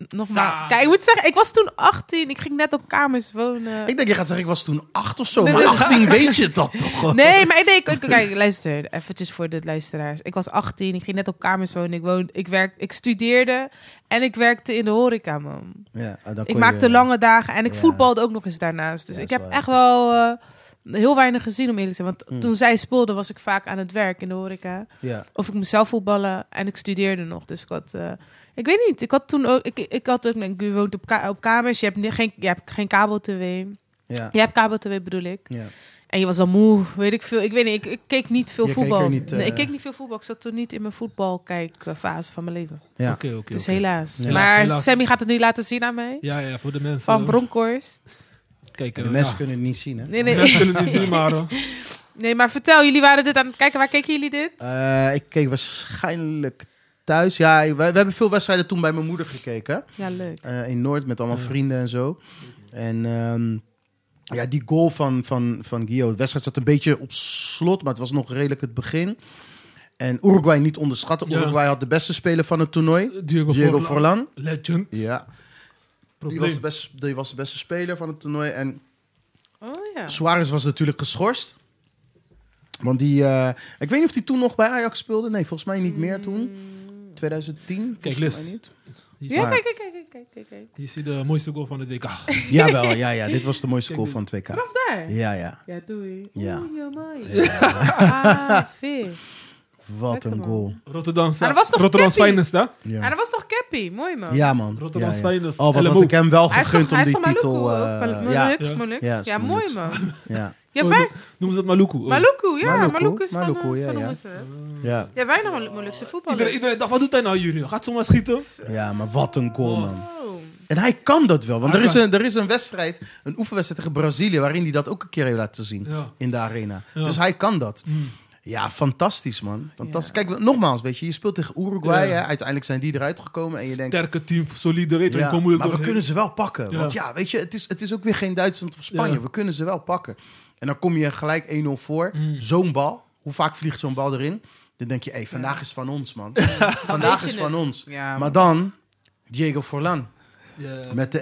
Nogmaals. Kijk, ik moet zeggen, ik was toen 18. Ik ging net op kamers wonen. Ik denk, je gaat zeggen, ik was toen acht of zo. Nee, maar nee. 18 weet je dat toch? Nee, maar ik denk, ik- kijk, luister, eventjes voor de luisteraars. Ik was 18, ik ging net op kamers wonen. Ik, woon, ik, werk, ik studeerde en ik werkte in de horeca, man. Ja, dan kon Ik je- maakte lange dagen en ik Ja. voetbalde ook nog eens daarnaast. Dus Ja, ik heb echt wel eh, heel weinig gezien, om eerlijk te zijn. Want Mm. toen zij speelde, was ik vaak aan het werk in de horeca. Ja. Of ik moest zelf voetballen en ik studeerde nog. Dus ik had... eh, ik weet niet, ik had toen ook... Ik, ik had ook... Je woont op, ka- op kamers, je hebt, geen, je hebt geen kabel-tv. Ja. Je hebt kabel-tv bedoel ik. ja. En je was dan moe, weet ik veel. Ik weet niet, ik, ik keek niet veel Je keek voetbal. er niet, eh, nee, ik keek niet veel voetbal. Ik zat toen niet in mijn voetbalkijkfase van mijn leven. Ja. Oké, oké. Dus helaas. Ja. Maar Helaas. Sammy gaat het nu laten zien aan mij. Ja, ja, voor de mensen. Van Bronkhorst. Kijk, eh, de mensen ja. kunnen het niet zien, hè? Nee, De nee. mensen kunnen het niet zien, maar... eh, nee, maar vertel, jullie waren dit aan het kijken. Waar keken jullie dit? Eh, ik keek waarschijnlijk thuis. Ja, we, we hebben veel wedstrijden toen bij mijn moeder gekeken. ja, leuk. eh, in Noord met allemaal Ja. vrienden en zo. En ehm, ja, die goal van, van, van Gio. De wedstrijd zat een beetje op slot, maar het was nog redelijk het begin. En Uruguay niet onderschatten. Ja. Uruguay had de beste speler van het toernooi. Diego, Diego Forlan. Legend. Ja, die was, de beste, die was de beste speler van het toernooi. En Oh ja. Suarez was natuurlijk geschorst. Want die, eh, ik weet niet of hij toen nog bij Ajax speelde. Nee, volgens mij niet meer toen. 2010, Kijk, Liz. niet. Ja, Maar- kijk, kijk, kijk, kijk, kijk, kijk. hier zie je de mooiste goal van het WK. Jawel, ja, ja. Dit was de mooiste Kijk, goal van het WK. Vanaf daar? Ja, ja. Ja, doei. Ja. Oeh, ja, mooi. Ah, vet. Wat Lekker, een goal. Rotterdam, Maar er was nog Rotterdams Cappy. finest, hè? En Ja, dat was nog Cappy. Mooi, man. ja man. Rotterdams ja, ja. finest. Oh, wat had ik hem wel Hij is gegund toch, om hij is die titel. Eh? Mal- ja, Molux, Ja. Molux. Ja, Ja, mooi, man. ja, Ja, Oh, wij... no- Noemen ze het Maluku? Oh. Maluku, ja. Maluku, Maluku is van, Maluku, eh, ja, zo ja. noemen ze ja. Ja, wij nog Molukse voetballers. Iedereen, iedereen dacht, wat doet hij nou hier nu? Gaat zomaar schieten? ja, maar wat een goal, Oh. man. Oh. En hij kan dat wel. Want er is, een, er is een wedstrijd, een oefenwedstrijd tegen Brazilië... waarin hij dat ook een keer heeft laten zien Ja. in de arena. Ja. Dus hij kan dat. Mm. Ja, fantastisch, man. Fantastisch. Ja. Kijk, nogmaals, weet je, je speelt tegen Uruguay. Ja. Hè? Uiteindelijk zijn die eruit gekomen. En je denkt, Sterke team, solide, weet je, Ja, maar we kunnen ze wel pakken. Ja. Want ja, weet je, het is, het is ook weer geen Duitsland of Spanje. Ja. We kunnen ze wel pakken. En dan kom je gelijk 1-0 voor. Mm. Zo'n bal. Hoe vaak vliegt zo'n bal erin? Dan denk je, hé, vandaag is van ons, man. vandaag is van het? ons. Ja, Maar dan, Diego Forlan Ja. met de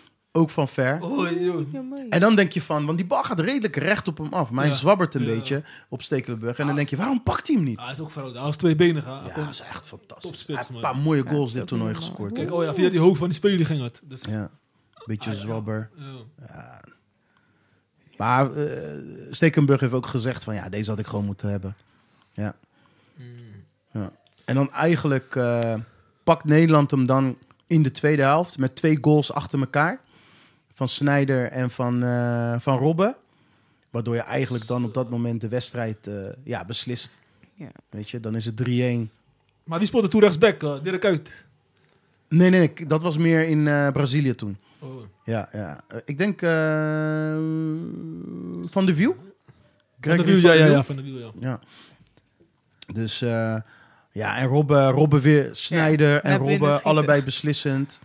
1-1. Ook van ver. Oh. En dan denk je van, want die bal gaat redelijk recht op hem af. Maar hij Ja. zwabbert een Ja. beetje op Stekelenburg. En dan denk je, waarom pakt hij hem niet? Ah, hij is ook verrood. Hij was tweebenig. hè. Ja, dat is echt fantastisch. Topspits, Hij heeft een paar mooie goals dit toernooi gescoord. Kijk, oh ja, via die hoofd van die speler ging het. Dus, Ja, beetje Ah, ja. zwabber. ja. Maar eh, Stekenburg heeft ook gezegd van, ja, deze had ik gewoon moeten hebben. Ja. ja. En dan eigenlijk eh, pakt Nederland hem dan in de tweede helft met twee goals achter elkaar. Van Snijder en van, eh, van Robben. Waardoor je eigenlijk dan op dat moment de wedstrijd eh, ja, beslist. Ja. Weet je, dan is het 3-1. Maar wie speelde toen rechtsback? eh, Dirk Uit. Nee, nee, nee, dat was meer in eh, Brazilië toen. Oh. Ja, ja. Eh, ik denk eh, Van de View. Van de ja, de ja, ja, van de Wiel, ja. Ja. Dus eh, ja, en Robben, Robben weer, Snijder Ja, en Robben schieten. allebei beslissend.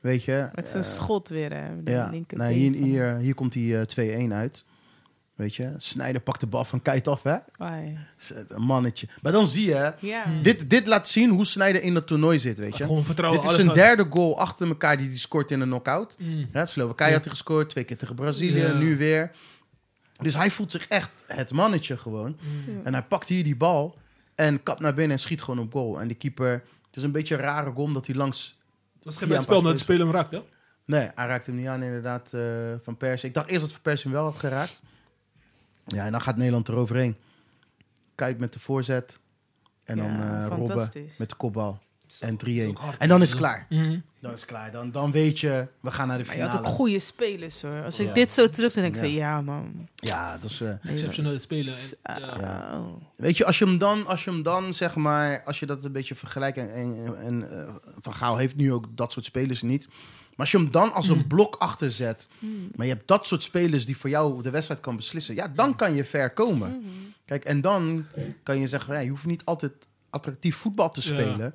Weet je? Met zijn schot weer, hè. de Ja, linker nou, hier, hier, hier komt die eh, 2-1 uit. Weet je? Snijder pakt de bal van Kite af, hè? Ai. Zet Een mannetje. Maar dan zie je, hè, Ja. dit, dit laat zien hoe Snijder in dat toernooi zit, weet je? Gewoon vertrouwen. Dit is zijn derde goal achter elkaar die hij scoort in een knockout. Mm. Ja, Slowakije had hij gescoord, twee keer tegen Brazilië, nu weer. Dus hij voelt zich echt het mannetje gewoon. Mm. En hij pakt hier die bal en kapt naar binnen en schiet gewoon op goal. En die keeper, het is een beetje een rare goal omdat hij langs... Dat is Via geen een spel de speler hem raakt, hè? Nee, hij raakt hem niet aan inderdaad eh, Van Persie. Ik dacht eerst dat Van Persie hem wel had geraakt. Ja, en dan gaat Nederland eroverheen. Kijk met de voorzet. En dan eh Robben met de kopbal. En Dat 3-1. is ook hard. En dan is het klaar. Mhm. Dan is het klaar. Dan, dan weet je, we gaan naar de Maar je had finale. ook goede spelers, hoor. Als ik Ja. dit zo terug zie, denk ik Ja. van, ja, man. Ja, dat is... eh, Exceptionele speler. En, man. ja. Ja. Weet je, als je hem dan, als je hem dan zeg maar, als je dat een beetje vergelijkt en, en, en eh, Van Gaal heeft nu ook dat soort spelers niet. Maar als je hem dan als Mm. een blok achter zet, maar je hebt dat soort spelers die voor jou de wedstrijd kan beslissen, ja, Mm. dan kan je ver komen. Kijk, en dan kan je zeggen, ja, je hoeft niet altijd attractief voetbal te Ja.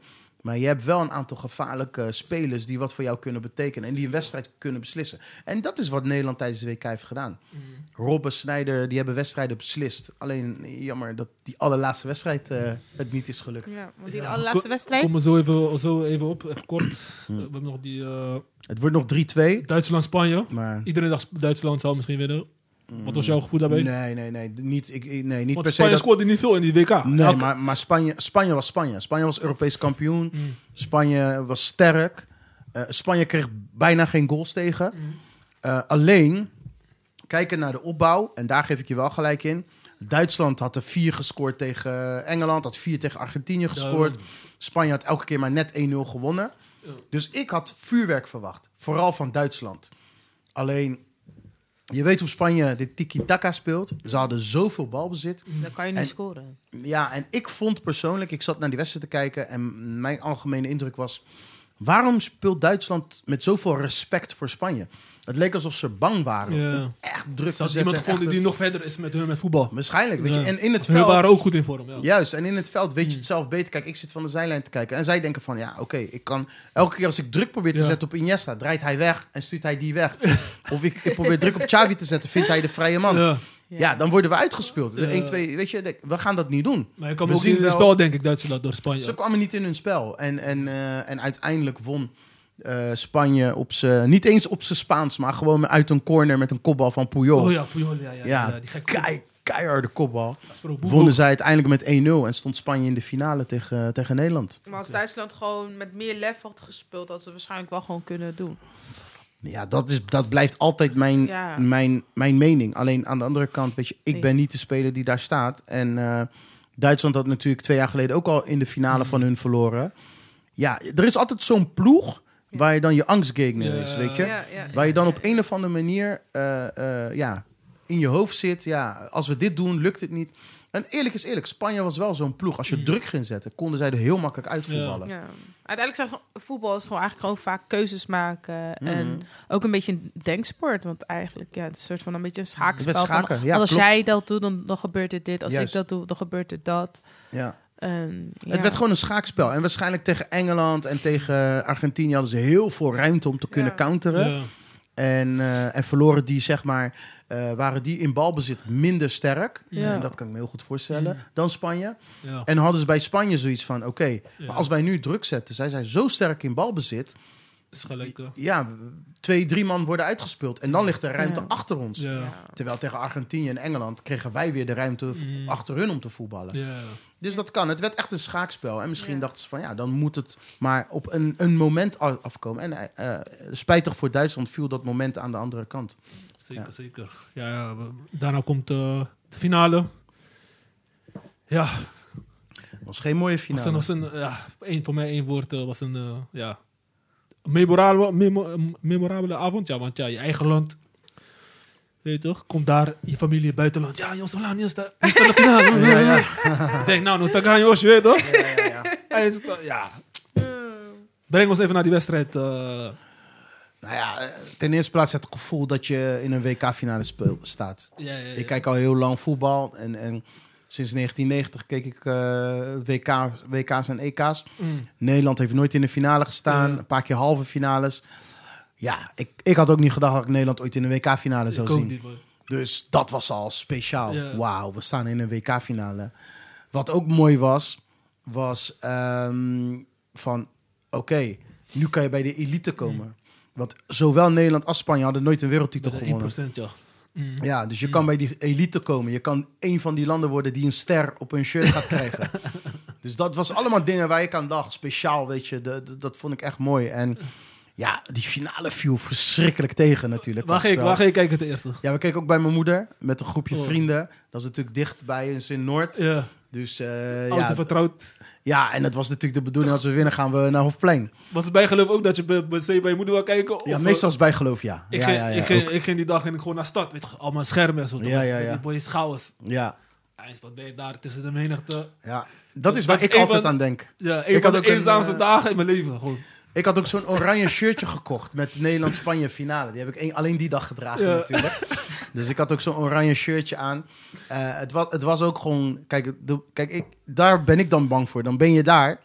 Maar je hebt wel een aantal gevaarlijke spelers die wat voor jou kunnen betekenen. En die een wedstrijd kunnen beslissen. En dat is wat Nederland tijdens de WK heeft gedaan. Mm. Robben, Snijder, die hebben wedstrijden beslist. Alleen jammer dat die allerlaatste wedstrijd eh, het niet is gelukt. Ja, want die Ja, allerlaatste wedstrijd... Kom er zo even, zo even op, even kort. we hebben nog die eh, Het wordt nog 3-2. Duitsland-Spanje. Maar Iedereen dacht Duitsland zou misschien winnen. Wat was jouw gevoel daarbij? nee, nee, nee. Niet, ik, nee, niet Want per se. Spanje Dat, scoorde niet veel in die WK. nee, Elke- maar, maar Spanje, Spanje was Spanje. Spanje was Europees kampioen. Mm. Spanje was sterk. Eh, Spanje kreeg bijna geen goals tegen. Mm. Eh, alleen, kijken naar de opbouw, en daar geef ik je wel gelijk in. Duitsland had er vier gescoord tegen Engeland, had vier tegen Argentinië gescoord. Spanje had elke keer maar net 1-0 gewonnen. Ja. Dus ik had vuurwerk verwacht, vooral van Duitsland. Alleen, je weet hoe Spanje dit tiki-taka speelt. Ze hadden zoveel balbezit. Dan kan je niet En- scoren. Ja, en ik vond persoonlijk, ik zat naar die wedstrijd te kijken en mijn algemene indruk was, waarom speelt Duitsland met zoveel respect voor Spanje? Het leek alsof ze bang waren Ja. echt druk Ze te zetten. iemand en gevonden die nog verder is met hun met voetbal. Waarschijnlijk, weet je. En in het Hun veld... waren ook goed in vorm. Ja. Juist, en in het veld weet je Hmm. het zelf beter. Kijk, ik zit van de zijlijn te kijken. En zij denken van, ja, oké, ik kan... Elke keer als ik druk probeer te zetten op Iniesta, draait hij weg en stuurt hij die weg. of ik, ik probeer druk op Xavi te zetten, vindt hij de vrije man. Ja, Ja. dan worden we uitgespeeld. Ja. 1, 2, weet je, we gaan dat niet doen. Maar je kan We ook zien zien in spel, denk ik, Duitsland door Spanje. Ze kwamen niet in hun spel. En, en, eh, en uiteindelijk won eh, Spanje op zijn... Niet eens op zijn Spaans, maar gewoon uit een corner met een kopbal van Puyol. Oh ja, Puyol, ja, ja, ja, Ja, die gekke kei, keiharde kopbal. Dat Wonnen zij uiteindelijk met 1-0 en stond Spanje in de finale tegen, tegen Nederland. Maar als Duitsland gewoon met meer lef had gespeeld, had ze waarschijnlijk wel gewoon kunnen doen. Ja, dat, is, dat blijft altijd mijn, Ja. mijn, mijn mening. Alleen aan de andere kant, weet je, ik Nee. ben niet de speler die daar staat. En eh, Duitsland had natuurlijk twee jaar geleden ook al in de finale Mm. van hun verloren. Ja, er is altijd zo'n ploeg waar je dan je angstgegner Ja. is, weet je. Ja, ja, Waar je dan ja, op een of andere manier eh, eh, ja, in je hoofd zit. Ja, als we dit doen, lukt het niet. En eerlijk is eerlijk, Spanje was wel zo'n ploeg. Als je Mm. druk ging zetten, konden zij er heel makkelijk uitvoetballen. Ja. Uiteindelijk zijn voetbal is gewoon eigenlijk gewoon vaak keuzes maken. Mhm. En ook een beetje een denksport. Want eigenlijk, ja, het is een soort van een beetje een schaakspel. Van, ja, als klopt. jij dat doet, dan, dan gebeurt er dit. Als Juist. ik dat doe, dan gebeurt er dat. Ja. Ja. Het werd gewoon een schaakspel. En waarschijnlijk tegen Engeland en tegen Argentinië hadden ze heel veel ruimte om te kunnen Ja. counteren. Ja. En, eh, en verloren die, zeg maar, eh, waren die in balbezit minder sterk. Ja. En dat kan ik me heel goed voorstellen. Mm. Dan Spanje. Ja. En hadden ze bij Spanje zoiets van: oké, Ja. maar als wij nu druk zetten, zij zijn zo sterk in balbezit. Is gelijk. ja, twee, drie man worden uitgespeeld. En dan ligt er ruimte Ja. achter ons. ja. Ja. Terwijl tegen Argentinië en Engeland kregen wij weer de ruimte Mm. achter hun om te voetballen. Dus dat kan. Het werd echt een schaakspel. En misschien Ja. dachten ze van ja, dan moet het maar op een, een moment afkomen. En eh, eh, spijtig voor Duitsland viel dat moment aan de andere kant. Zeker, Ja. zeker. Ja, ja, we- daarna komt eh, de finale. Ja, was geen mooie was finale. een, was een, ja, één, voor mij één woord was een uh, ja, memorabele, memo- een memorabele avond. Ja, want ja, je eigen land, weet je toch, komt daar, je familie buitenland. Ja, finale. Ja, ja. Ik denk, nou, nou sta ik aan Jos, je weet toch? Ja, ja, ja. Ja. Breng ons even naar die wedstrijd. eh. Nou ja, ten eerste plaats het gevoel dat je in een WK-finale speel- staat. ja, ja, ja. Ik kijk al heel lang voetbal. En, en sinds 1990 keek ik eh, WK, WK's en EK's. Mm. Nederland heeft nooit in de finale gestaan. Een paar keer halve finales. Ja, ik, ik had ook niet gedacht dat ik Nederland ooit in een WK-finale zou zien. niet. Dus dat was al speciaal. Wauw, we staan in een WK-finale. Wat ook mooi was, was ehm, van... Oké, nu kan je bij de elite komen. Want zowel Nederland als Spanje hadden nooit een wereldtitel gewonnen. een 1%, ja. Mm. Ja, dus je kan bij die elite komen. Je kan een van die landen worden die een ster op hun shirt gaat krijgen. dus dat was allemaal dingen waar ik aan dacht. Speciaal, weet je. De, de- dat vond ik echt mooi. En ja, die finale viel verschrikkelijk tegen natuurlijk. Als ga je, je kijken ten eerste? Ja, we keken ook bij mijn moeder met een groepje Oh. vrienden. Dat is natuurlijk dicht bij ons in Noord. Ja, Dus eh, auto ja, vertrouwd. ja, en het was natuurlijk de bedoeling als we winnen gaan we naar Hofplein. Was het bijgeloof ook dat je bij, bij, je moeder wil kijken? Of, Ja, eh, meestal is bijgeloof, ja. Ik, ja, ging, ja, ja, ik, ging, ik ging die dag ging ik gewoon naar stad. Weet je, allemaal schermen en zo. Ja, ja, ja. Die boys chaos. ja, Hij staat bij daar tussen de menigte. ja. Dat is Dat waar ik altijd van- aan denk. Ja, een Ik van had de ook eenzaamste eh, dagen in mijn leven. Gewoon. Ik had ook zo'n oranje shirtje gekocht met Nederland-Spanje finale. Die heb ik alleen die dag gedragen Ja. natuurlijk. Dus ik had ook zo'n oranje shirtje aan. Eh, het, was, het was ook gewoon... Kijk, de, kijk ik, daar ben ik dan bang voor. Dan ben je daar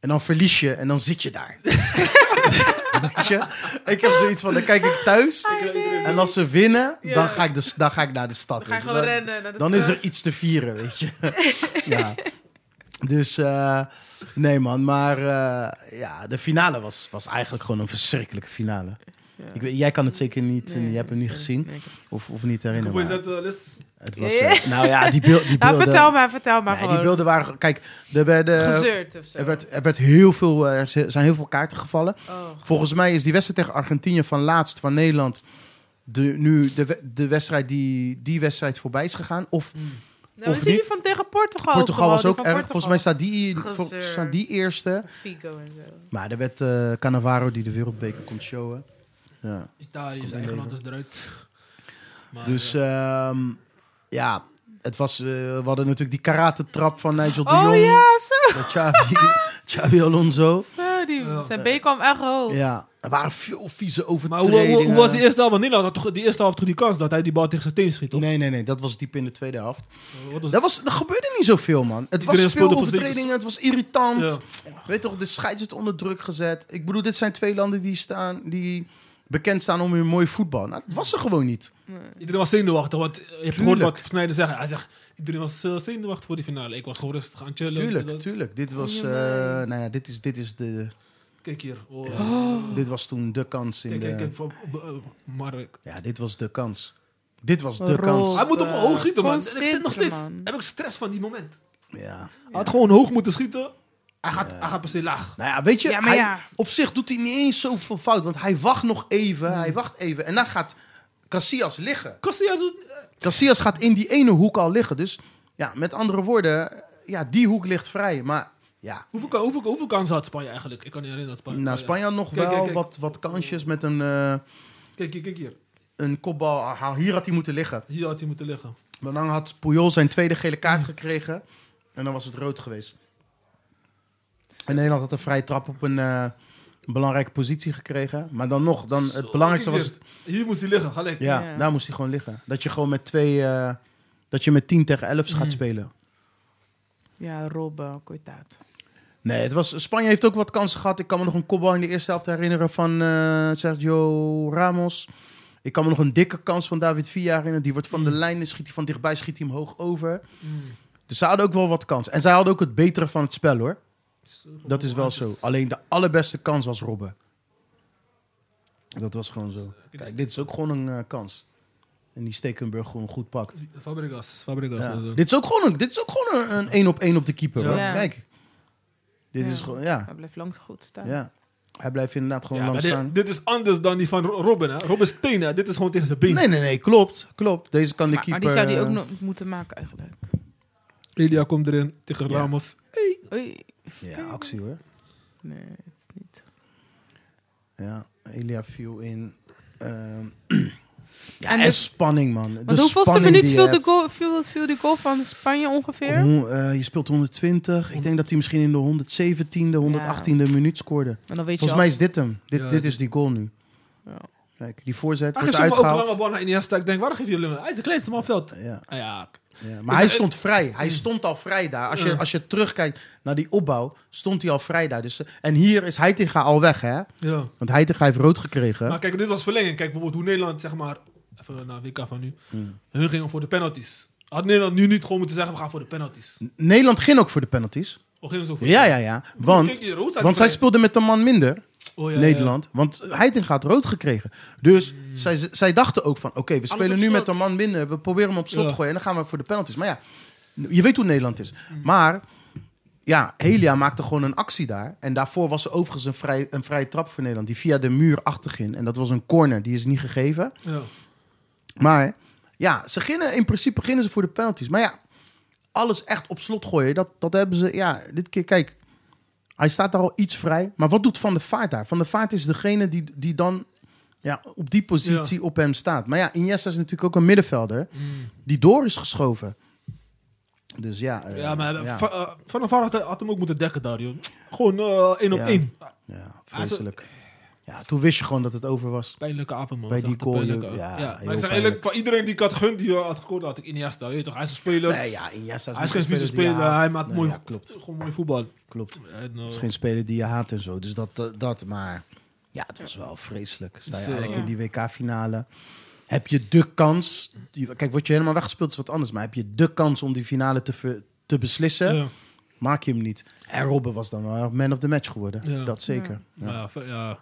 en dan verlies je en dan zit je daar. Weet je? Ik heb zoiets van, dan kijk ik thuis en als ze winnen, Ja. dan, ga ik de, dan ga ik naar de stad. Dan ga je weet je. gewoon Dan- rennen naar de dan is er iets te vieren, weet je. ja. Dus eh, nee man, maar eh, ja, de finale was, was eigenlijk gewoon een verschrikkelijke finale. Ja. Ik weet, jij kan het zeker niet, en Nee, je hebt hem niet gezien Nee, of, of niet herinneren. Maar uit de les. Het was, eh, nou ja, die, beeld, die Nou, beelden... vertel maar, vertel maar nee, die beelden waren... Kijk, er, werden, Gezeurd of zo. er, werd, er werd heel veel, eh, er zijn heel veel kaarten gevallen. Oh. Volgens mij is die wedstrijd tegen Argentinië van laatst van Nederland... De, nu de, de wedstrijd die die wedstrijd voorbij is gegaan. Of Nou, Of we zien niet? die van tegen Portugal. Portugal was ook erg. Volgens mij staat die, staat die eerste. Figo en zo. Maar er werd eh Cannavaro die de wereldbeker komt showen. Ja. Italië, zijn in eigen land is eruit. Maar, Dus ja. ehm, ja, het was, eh, we hadden natuurlijk die karate-trap van Nigel de Oh Jong. ja, zo. Xabi Alonso. zo die, zijn been kwam echt hoog. Ja, er waren veel vieze maar hoe, overtredingen. hoe, hoe was die eerste helft? Want Nederland had toch die eerste helft toch die kans dat hij die bal tegen zijn teen schiet, toch? Nee, nee, nee, dat was diep in de tweede helft. Was- Dat was, er gebeurde niet zoveel, man. Het Iedereen was veel overtredingen, het was irritant. Ja. Weet toch, de scheidsrechter onder druk gezet. Ik bedoel, dit zijn twee landen die, staan, die bekend staan om hun mooi voetbal. Nou, dat was er gewoon niet. Iedereen was zenuwachtig, want je hebt gehoord wat Snijder zegt. Hij zegt, iedereen was eh, zenuwachtig voor die finale. Ik was gewoon rustig aan chillen. Tuurlijk, Dat- tuurlijk. Dit was, eh, nou ja, dit is, dit is de, Kijk hier. Oh. dit was toen de kans in Kijk, de, kijk. Van, eh, Mark. ja, dit was de kans. Dit was de kans. Hij moet op hoog schieten, man. Ik zit nog steeds. man. Heb ik stress van die moment. Ja. Hij had gewoon hoog moeten schieten. Hij gaat, hij gaat per se laag. Nou ja, weet je, Ja, maar hij, ja. op zich doet hij niet eens zoveel fout. Want hij wacht nog even, hij wacht even. En dan gaat Casillas liggen. Casillas doet... eh, Casillas gaat in die ene hoek al liggen. Dus ja, met andere woorden, ja, die hoek ligt vrij. Maar ja, Hoeveel, ka- hoeveel, hoeveel kansen had Spanje eigenlijk? Ik kan niet herinneren dat Spanje... nou. Spanje had nog Kijk, wel kijk, kijk. Wat, wat kansjes met een, eh, Kijk hier, kijk hier. een kopbal. Ah, Hier had hij moeten liggen. Hier had hij moeten liggen. Maar dan had Puyol zijn tweede gele kaart gekregen. En dan was het rood geweest. En Nederland had een vrije trap op een, eh, belangrijke positie gekregen. Maar dan nog, dan, het Zo, belangrijkste was het... hier. Moest hij liggen, gelijk. Ja, Ja. daar moest hij gewoon liggen. Dat je gewoon met twee... eh, dat je met 10 tegen 11 gaat spelen. Ja, Robben, koitaat. Nee, het was, Spanje heeft ook wat kansen gehad. Ik kan me nog een kopbal in de eerste helft herinneren van eh, Sergio Ramos. Ik kan me nog een dikke kans van David Villa herinneren. Die wordt van de Mm. lijn, schiet hij van dichtbij, schiet hij hem hoog over. Mm. Dus ze hadden ook wel wat kans. En zij hadden ook het betere van het spel hoor. Dat is wel zo. Alleen de allerbeste kans was Robben. Dat was gewoon zo. Kijk, dit is ook gewoon een eh, kans. En die Stekenburg gewoon goed pakt. Fabregas. Fabregas. Ja. was, Dit is ook gewoon een, dit is ook gewoon een- een één op één op de keeper. Ja. hoor. Ja. Kijk. Dit Ja. is gewoon, ja. Hij blijft lang goed staan. ja. Hij blijft inderdaad gewoon ja, lang maar staan. dit, dit is anders dan die van Ro- Robin. Hè? Robin Steen, hè? dit is gewoon tegen zijn been. Nee, nee, nee, klopt. Klopt. Deze kan de Maar, maar keeper... die zou die ook eh, nog moeten maken eigenlijk. Elia komt erin tegen Ja. Ramos. Oei. Ja, actie hoor. Nee, het is niet. Ja, Elia viel in. Ehm, ja, En en, de- spanning, man. De hoeveelste minuut viel de, goal, viel, viel die goal van Spanje ongeveer? Eh, je speelt 120. Ik denk dat hij misschien in de 117e, 118e minuut scoorde. En dan weet je Volgens al. mij is dit hem. Dit, Ja, dit is die goal nu. Ja. Kijk, die voorzet Hij wordt geeft soms ook lange uitgehaald. bal naar Iniesta. Ik denk, waarom geef je jullie Hij is de kleinste man op het veld. Ja, Ah, ja, ja. Maar hij stond vrij. Hij stond al vrij daar. Als je, als je terugkijkt naar die opbouw, stond hij al vrij daar. Dus, en hier is Heitinga al weg, hè? ja. Want Heitinga heeft rood gekregen. Maar kijk, dit was verlenging. Kijk bijvoorbeeld hoe Nederland, zeg maar, even naar WK van nu, Hmm. hun gingen voor de penalties. Had Nederland nu niet gewoon moeten zeggen, we gaan voor de penalties? Nederland ging ook voor de penalties. Of gingen ze zo voor Ja, ja, ja. Want, want zij speelden met een man minder. Oh, ja, Nederland. Want Heiting had rood gekregen. Dus zij, zij dachten ook van... Oké, we spelen nu slot. met een man minder. We proberen hem op slot Ja. te gooien. En dan gaan we voor de penalties. Maar ja, je weet hoe Nederland is. Mm. Maar ja, Helia maakte gewoon een actie daar. En daarvoor was er overigens een, vrij, een vrije trap voor Nederland. Die via de muur achterging. En dat was een corner. Die is niet gegeven. Ja. Maar ja, ze gingen, in principe beginnen ze voor de penalties. Maar ja, alles echt op slot gooien, dat, dat hebben ze... Ja, dit keer, kijk, hij staat daar al iets vrij. Maar wat doet Van der Vaart daar? Van der Vaart is degene die, die dan ja, op die positie op hem staat. Maar ja, Iniesta is natuurlijk ook een middenvelder Mm. die door is geschoven. Dus ja... eh, Ja, maar ja, Va- eh, Van der Vaart had, had hem ook moeten dekken daar, joh. Gewoon eh, één op Ja. één. ja, vreselijk. Ja, toen wist je gewoon dat het over was. Pijnlijke avond, man. Bij die joh. Ja, ja. Maar ik zeg eerlijk, voor iedereen die ik had gegund, die eh, had gescoord, had ik Iniesta. Je weet toch, hij is een speler. Nee, ja, Iniesta is, hij is geen speler haat. Hij maakt Nee, mooi, ja, klopt. gewoon mooi voetbal. Klopt. Eh, Het is geen speler die je haat en zo. Dus dat, dat, dat maar ja, het was wel vreselijk. Sta je eigenlijk in die WK-finale. Heb je de kans... Kijk, word je helemaal weggespeeld is wat anders. Maar heb je de kans om die finale te, te beslissen, ja. maak je hem niet. En Robben was dan wel man of the match geworden. Ja. Dat zeker. Ja. Ja.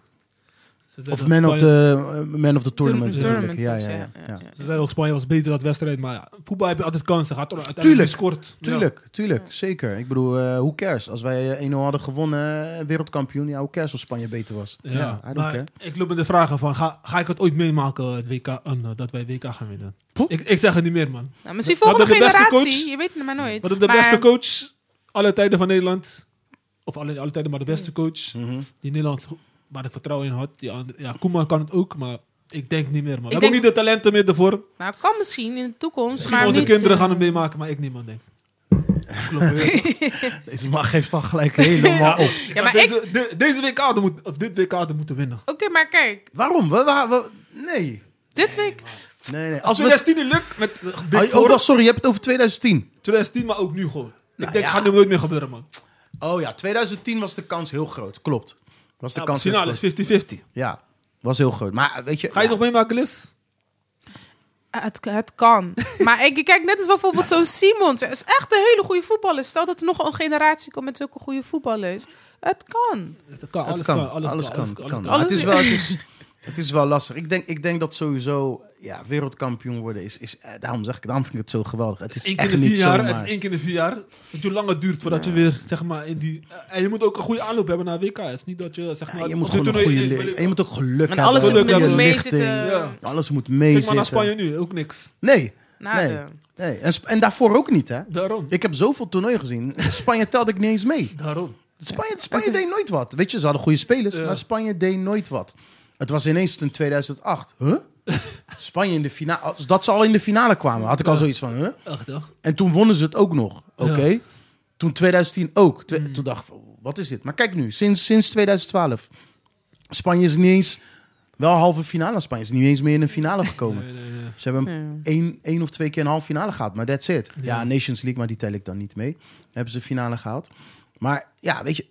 Ze Of man of, the, eh, man of the tournament. Tournament natuurlijk. Ja, ja, ja, ja. Ze zeiden ook Spanje was beter dat wedstrijd, maar ja, voetbal heb je altijd kansen. Gaat toch uiteindelijk Tuurlijk, scoort. Tuurlijk, tuurlijk. Zeker. Ik bedoel, eh hoe cares? Als wij eh, 1-0 hadden gewonnen, wereldkampioen, ja, hoe cares of Spanje beter was? Ja, Ja, I don't maar care. ik loop met de vragen van, ga, ga ik het ooit meemaken, het WK, eh, dat wij WK gaan winnen? Ik, ik zeg het niet meer, man. Nou, misschien Wat volgende de beste generatie. coach? Je weet het maar nooit. Wat is de Maar- beste coach alle tijden van Nederland? Of alle, alle tijden, maar de beste coach Mhm. die Nederland, waar ik vertrouwen in had. Die andere, ja, Koeman kan het ook, maar ik denk niet meer, man. We Ik hebben ook niet de talenten meer ervoor. Nou, kan misschien in de toekomst. Misschien maar onze niet, kinderen eh, gaan het meemaken, maar ik niet, man, denk Klopt, Deze man geeft al gelijk helemaal op. Ja, maar deze, de- deze WK hadden moet, of dit WK hadden moeten winnen. Oké, maar kijk. Waarom? We, we, we- nee. Dit week... Nee, nee. Als Als we, 2010 niet lukt, met Big oh, Four, oh, sorry, je hebt het over 2010. 2010, maar ook nu gewoon. ik Nou, denk, ja. gaat nu nooit meer gebeuren, man. Oh ja, 2010 was de kans heel groot. Klopt. Was de Ja, kans finale groot. is 50-50. Ja, was heel groot. Maar weet je... Ga je ja, nog meemaken, Liz? Ah, Het, het kan. maar ik kijk net als bijvoorbeeld zo'n Simons. Het is echt een hele goede voetballer. Stel dat er nog een generatie komt met zulke goede voetballers. Het kan. Het kan, Het alles kan, kan, alles, alles kan. alles kan. alles het, is wel, het, is, het is wel lastig. Ik denk, ik denk dat sowieso ja, wereldkampioen worden is... is eh, daarom, zeg ik, daarom vind ik het zo geweldig. Het Het is, één keer echt in de niet vier jaar. zomaar. Het is één keer in de vier jaar. Weet je hoe lang het duurt voordat je weer, zeg maar, in die... eh, En je moet ook een goede aanloop hebben naar WK. Het is niet dat je, zeg maar... Ja, je moet gewoon een toernooi goede... En je moet ook geluk En hebben. alles moet, lichting. meezitten. Ja. Alles moet Kijk maar naar meezitten. Spanje nu, ook niks. Nee, Nee. nee. En, Sp- en daarvoor ook niet, hè? Daarom. Ik heb zoveel toernooien gezien. Spanje telde ik niet eens mee. Daarom. Spanje, Spanje deed nooit wat. Weet je, ze hadden goede spelers, Ja. maar Spanje deed nooit wat. Het was ineens in 2008. Huh? Spanje in de finale. Als dat ze al in de finale kwamen, had ik al zoiets van, huh? Echt, toch? En toen wonnen ze het ook nog. Oké. Ja. Toen 2010 ook. Twe- Mm. Toen dacht ik, wat is dit? Maar kijk nu, sinds, sinds 2012. Spanje is niet eens wel halve finale. Spanje is niet eens meer in een finale gekomen. Nee, nee, nee. Ze hebben één, één of twee keer een halve finale gehad, maar that's it. Ja. Ja. Nations League, maar die tel ik dan niet mee. Hebben ze finale gehaald. Maar ja, weet je,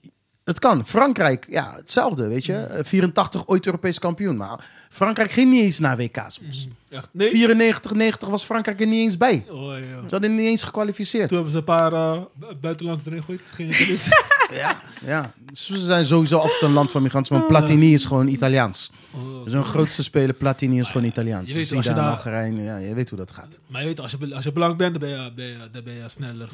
het kan. Frankrijk, ja, hetzelfde, weet je. Eh, 84 ooit Europees kampioen, maar Frankrijk ging niet eens naar WK's. Echt, nee? 94, 90 was Frankrijk er niet eens bij. Oh, ja. Ze hadden niet eens gekwalificeerd. Toen hebben ze een paar uh, buitenlanders erin gegooid. Ging het eens. Ja, ja. Ze zijn sowieso altijd een land van migranten, want Platini is gewoon Italiaans. Oh, Dus Dus hun grootste speler, Platini, is gewoon Italiaans. je weet, als je daar- Algerijn, ja, je weet hoe dat gaat. Maar je weet, als je, als je blank bent, dan ben je, ben je, dan ben je sneller.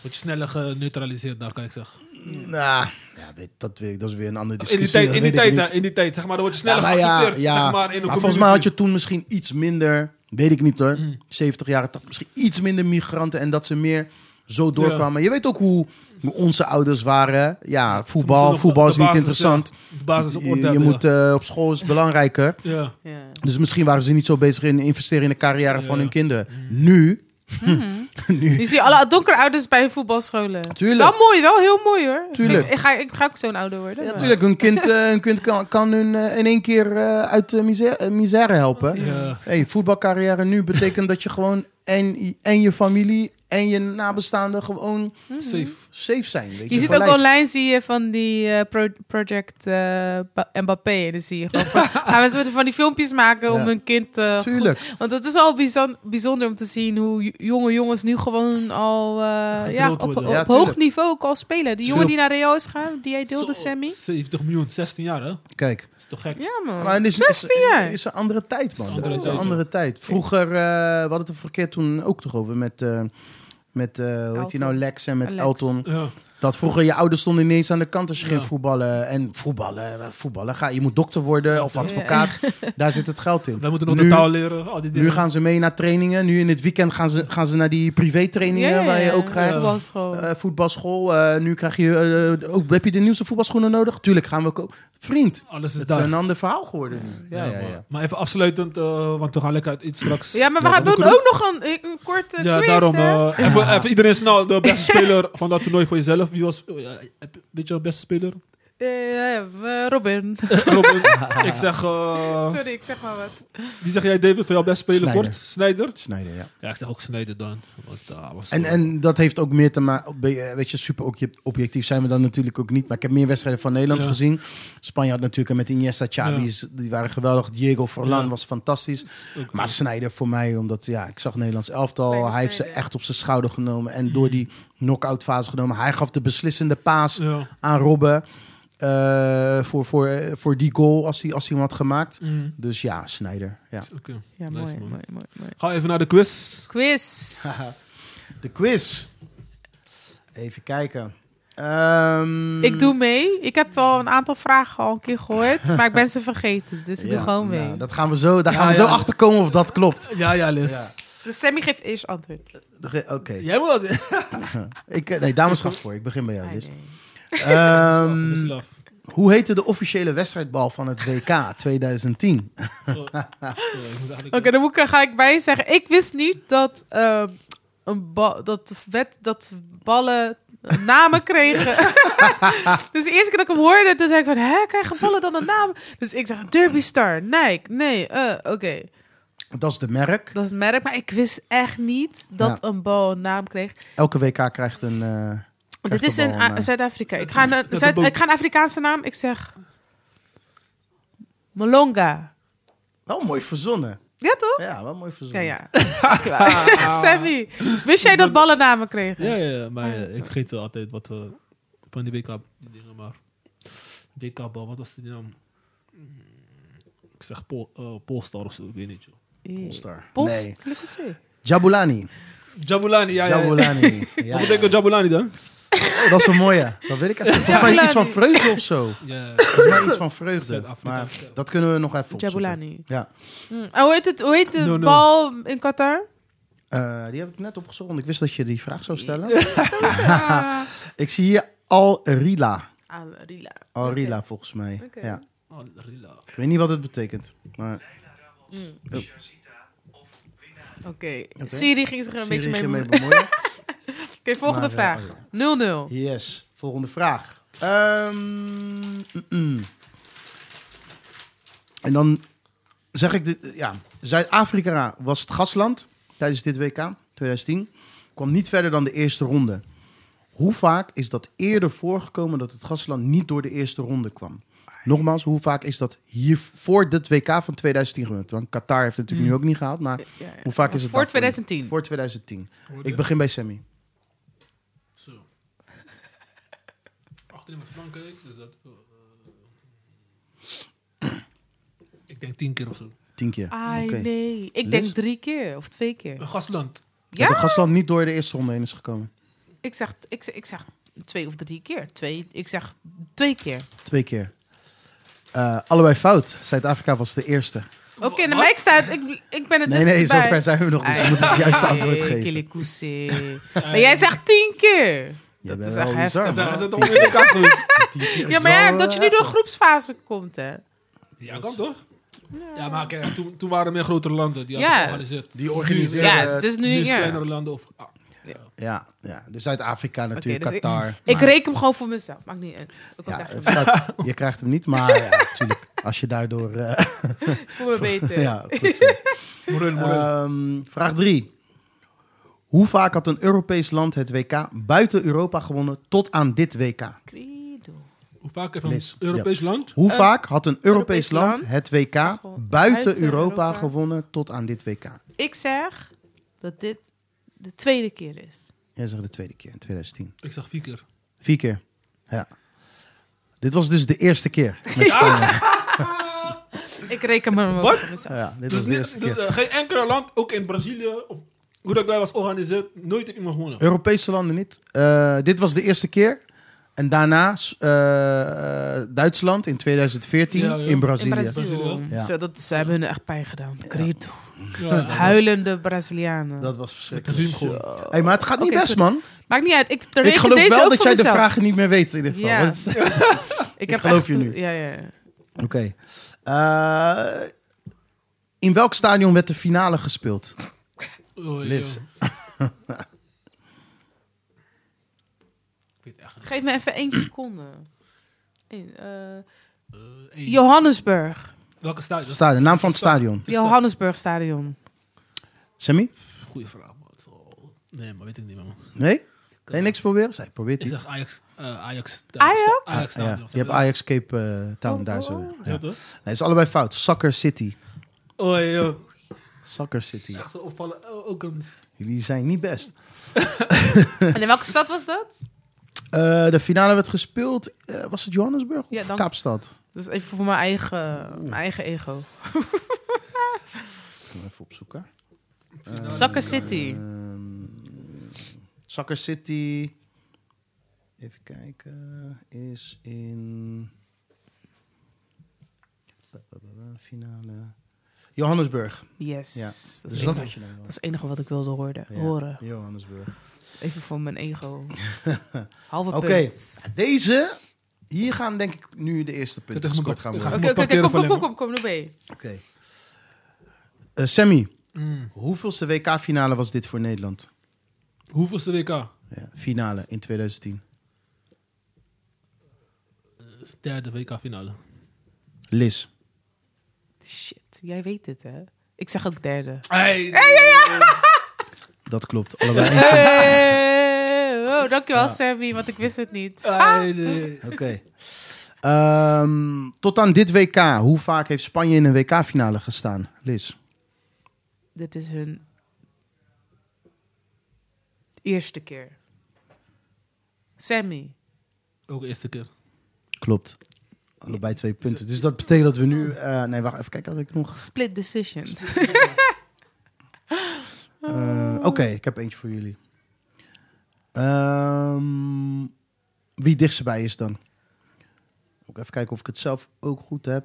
Word je sneller geneutraliseerd daar, kan ik zeggen. Nou, ja, weet, dat, weet ik, dat is weer een andere In die discussie. tijd, in die tijd, in die tijd, zeg maar, dan word je Ja, sneller maar ja, geaccepteerd. ja. Zeg maar, in maar volgens mij had je toen misschien iets minder, weet ik niet hoor, Mm. 70 jaren, 80, misschien iets minder migranten en dat ze meer zo doorkwamen. Je weet ook hoe, onze ouders waren. Ja, voetbal, voetbal de is niet basis, interessant. ja, de basis op Je, orde je hebben, moet eh, op school is belangrijker. ja. Dus misschien waren ze niet zo bezig in investeren in de carrière van hun kinderen. Nu, nu, Je ziet alle donkere ouders bij voetbalscholen. Tuurlijk. Wel mooi, wel heel mooi hoor. Tuurlijk. Ik, ik ga, ik ga ook zo'n ouder worden. ja, maar- natuurlijk, hun kind, eh, hun kind kan, kan hun eh, in één keer eh, uit de misère, misère helpen. Ja. Hey, voetbalcarrière nu betekent dat je gewoon en, en je familie en je nabestaanden gewoon Safe. safe zijn. Weet je, Je ziet ook lijf. online zie je van die pro- project eh, Ba- Mbappé. En dan zie je gewoon van, gaan mensen van die filmpjes maken om hun kind te... Tuurlijk. Want het is al bijzon- bijzonder om te zien hoe jonge jongens nu gewoon al eh, ja, op, op Ja, hoog niveau ook al spelen. Die jongen die naar Real is gegaan, die jij deelde, Sammy. 70 miljoen, 16 jaar, hè? Dat Kijk, is toch gek? Ja man, maar het is, 16 is, jaar. is een andere tijd, man. Andere Het is een andere tijd. Vroeger, eh, we hadden het er verkeerd toen ook toch over met, eh, met eh, hoe heet hij nou, Lex en met Alex. Elton. Ja. Dat vroeger je ouders stonden ineens aan de kant als je Ja. ging voetballen. En voetballen, eh, voetballen. Ga, je moet dokter worden of advocaat. Daar zit het geld in. Wij moeten nog Nu- de taal leren, al die dingen. Nu gaan ze mee naar trainingen. Nu in het weekend gaan ze, gaan ze naar die privé-trainingen waar je ook krijgt. voetbalschool. Eh, voetbalschool. Eh, nu krijg je ook. Heb je de nieuwste voetbalschoenen nodig? Tuurlijk gaan we ook. Vriend, Alles is het is een ander verhaal geworden nu. Ja, ja, maar, ja. maar even afsluitend, eh, want we gaan lekker uit iets straks. Ja, maar we Ja, hebben ook nog een, een korte Ja, quiz, daarom. eh, even, even iedereen snel, de beste speler van dat toernooi voor jezelf. Wie was, weet je, de beste speler? Eh, eh, Robin. Robin. ik zeg, eh, Sorry, ik zeg maar wat. wie zeg jij David van jouw beste speler Sneijder. kort? Snijder? Snijden, ja. Ja, ik zeg ook Snijder dan. Want, ah, was En, zo- en dat heeft ook meer te maken. Weet je, super obje- objectief zijn we dan natuurlijk ook niet. Maar ik heb meer wedstrijden van Nederland Ja. gezien. Spanje had natuurlijk met Iniesta, Xavi, Ja. die waren geweldig. Diego Forlan Ja. was fantastisch. Maar Snijder voor mij, omdat ja, ik zag Nederlands elftal. Hij heeft ze echt op zijn schouder genomen. En door die knock-out fase genomen. Hij gaf de beslissende paas ja. aan Robben. Eh, voor, voor, voor die goal als hij, als hij hem had gemaakt. Mm. Dus ja, Snijder. Ja. Oké. Ja, Nice, mooi, mooi, mooi, mooi. Ga even naar de quiz. Quiz. De quiz. Even kijken. Ehm, Ik doe mee. Ik heb wel een aantal vragen al een keer gehoord, maar ik ben ze vergeten. Dus ik doe gewoon mee. nou, dat gaan we zo, daar Ja, gaan we ja. zo achter komen of dat klopt. Ja, ja, Liz. Ja. Dus Sammy geeft eerst antwoord. Oké. Jij moet dat Ik, eh, nee, dames gaat voor. Ik begin bij jou. Liz. Ehm, hoe heette de officiële wedstrijdbal van het WK 2010? Zo. Zo, ik moet eigenlijk- Oké, dan moet ik, ga ik bij je zeggen. Ik wist niet dat, ehm, een ba- dat, wet, dat ballen namen kregen. dus de eerste keer dat ik hem hoorde, toen zei ik van... Hè, krijgen ballen dan een naam? Dus ik zeg, Derby Star, Nike, nee, eh, oké. Dat is de merk. Dat is het merk, maar ik wist echt niet dat een bal een naam kreeg. Elke WK krijgt een. eh, Dit is in bal A- eh, Zuid-Afrika. Ik, ga een- de Zuid- boot. ik ga een Afrikaanse naam. Ik zeg... Molonga. wel mooi verzonnen. Ja, toch? Ja, wel mooi Ja, verzonnen. ja. Sammy, wist jij dat ballen namen kregen? Ja, ja, ja, maar eh, ik vergeet wel altijd wat we van die WK die dingen maar. WK-bal, wat was die naam? Mm, Ik zeg Pol, eh, Polestar of zo, ik weet niet. Joh. Polestar. Post, Nee. Jabulani. Jabulani, ja, ja. ja. Jabulani. Ja, Wat betekent Jabulani dan? Oh, dat is een mooie. Dat weet ik even. Volgens mij iets van vreugde of zo. Ja, Volgens mij iets van vreugde. Maar dat kunnen we nog even opzoeken. Jabulani. Ja. En hoe heet, het, hoe heet de No, no. bal in Qatar? Eh, die heb ik net opgezocht, want ik wist dat je die vraag zou stellen. ik zie hier Al Rila. Al Rila. Al Rila volgens mij. Oké. Ja. Oh, Rila. Ik weet niet wat het betekent. Maar Oké. Siri ging zich er een Siri beetje mee mee bemoeien. Oké, volgende Maar, eh, vraag. 0-0. Yes. Volgende vraag. Ehm, mm, mm. En dan zeg ik, dit, ja, Zuid-Afrika was het gastland tijdens dit WK 2010. Kwam niet verder dan de eerste ronde. Hoe vaak is dat eerder voorgekomen dat het gastland niet door de eerste ronde kwam? Nogmaals, hoe vaak is dat hier voor het WK van 2010 gebeurd? Want Qatar heeft het natuurlijk nu ook niet gehaald, maar Ja, ja. hoe vaak is het Voor daarvoor? 2010. Voor 2010. Hoorde? Ik begin bij Sammy. Achterin met Frankrijk, dus dat... eh, denk tien keer of zo. Tien keer. Nee. Ik Liz? denk drie keer of twee keer. Een gastland. Dat de Ja? gastland niet door de eerste ronde heen is gekomen. Ik zeg, ik, zeg- ik zeg twee of drie keer. Twee, ik zeg twee keer. Twee keer. Eh, allebei fout. Zuid-Afrika was de eerste. Oké, nou, maar ik, sta, ik, ik ben het Nee, dus nee, zover zijn we nog niet. We moeten het juiste antwoord geven. Maar jij zegt tien keer. Je Dat is echt heftig. Zijn man. ze toch in de Ja, is maar ja, dat je nu door heftig. groepsfase komt, hè. Ja, kan toch? Ja, maar kijk, toen, toen waren er meer grotere landen die Ja. hadden georganiseerd. Die organiseren... Ja, dus nu... Nu is ja. kleinere landen of... ah, Ja, ja. Dus Zuid-Afrika natuurlijk, dus ik- Qatar. Ik Maar- reken hem gewoon voor mezelf. Maakt niet uit. Ja, ik staat- je krijgt hem niet, maar ja, natuurlijk. Als je daardoor... eh, Ik voel me beter. ja, goed zo. moreel, moreel. Ehm, vraag 3. Hoe vaak had een Europees land het WK buiten Europa gewonnen tot aan dit WK? Credo. Hoe vaak heeft een Europees land? Hoe vaak had een Europees Europees land land het WK buiten buiten Europa Europa. gewonnen tot aan dit WK? Ik zeg dat dit de tweede keer is. Jij zegt de tweede keer in 2010. Ik zeg vier keer. Vier keer. Ja. Dit was dus de eerste keer met Spanje. Ik reken me Wat? voor mezelf. Ja, dit Dus was de eerste niet, dus, keer. eh, geen enkel land, ook in Brazilië of hoe dat daar was georganiseerd, nooit heeft iemand gewonnen. Europese landen niet. Eh, dit was de eerste keer. En daarna eh, Duitsland in 2014 Ja, ja. in In Brazilië. Brazilië. Brazilië. Ja. Zo, dat, ze hebben hun echt pijn gedaan. Dat was- Huilende Brazilianen. Dat was verschrikkelijk. Hey, maar het gaat niet best, man. Maakt niet uit. Ik, Ik geloof deze wel ook dat jij de vragen niet meer weet in ieder geval. Ja. Want- Ik, heb geloof echt- je nu. Ja, ja, ja. Oké. Eh, in welk stadion werd de finale gespeeld? Oh, ja. Liz. Geef me even één seconde. Eh, Eh, één. Johannesburg. Welke stadion? Stadion, naam van het stadion. Johannesburg Stadion. Sammy? Goeie vraag, Nee, maar weet ik niet, man. Nee? Kan je niks proberen? Zij probeert Ik iets. zeg Ajax. eh, Ajax. Ajax? Ajax Ja, stadion. je hebt Ajax Cape eh, Town Oh, daar oh. zo. Ja, Ja. toch? Nee, het is allebei fout. Soccer City. Oh, ja. Soccer City. Echt zo opvallen. Oh, ook een... Jullie zijn niet best. En in welke stad was dat? Eh, de finale werd gespeeld. eh, was het Johannesburg of Ja, Kaapstad? Dat is even voor mijn eigen, mijn eigen ego. Ik ga even opzoeken. Soccer City. Ehm, Soccer City. Even kijken. Is in. Finale. Johannesburg. Yes. Ja. Dat, is Dus het dat had je dat is het enige wat ik wilde horen. Ja, horen. Johannesburg. Even voor mijn ego. Halve Oké. punt. Deze. Hier gaan denk ik nu de eerste punten gescoord gaan worden. Oké, oké, oké, kom, kom, kom, kom. Oké. Eh, Sammy, Mm. hoeveelste WK-finale was dit voor Nederland? Hoeveelste WK? Ja, finale in 2010. Dat is de derde WK-finale. Liz. Shit, jij weet het, hè? Ik zeg ook derde. Hey, Dat klopt. Allebei één punt. Hey, oh, dankjewel, Ja. Sammy, want ik wist het niet. Hey, nee. Oké. Ehm, tot aan dit WK, hoe vaak heeft Spanje in een WK-finale gestaan? Liz. Dit is hun eerste keer. Sammy. Ook de eerste keer. Klopt. Allebei twee punten. Dus dat betekent dat we nu... eh, nee, wacht even kijken. Had ik nog... Split decision. Eh, Oké, ik heb eentje voor jullie. Ehm, wie dichtstbij is dan? Ik even kijken of ik het zelf ook goed heb.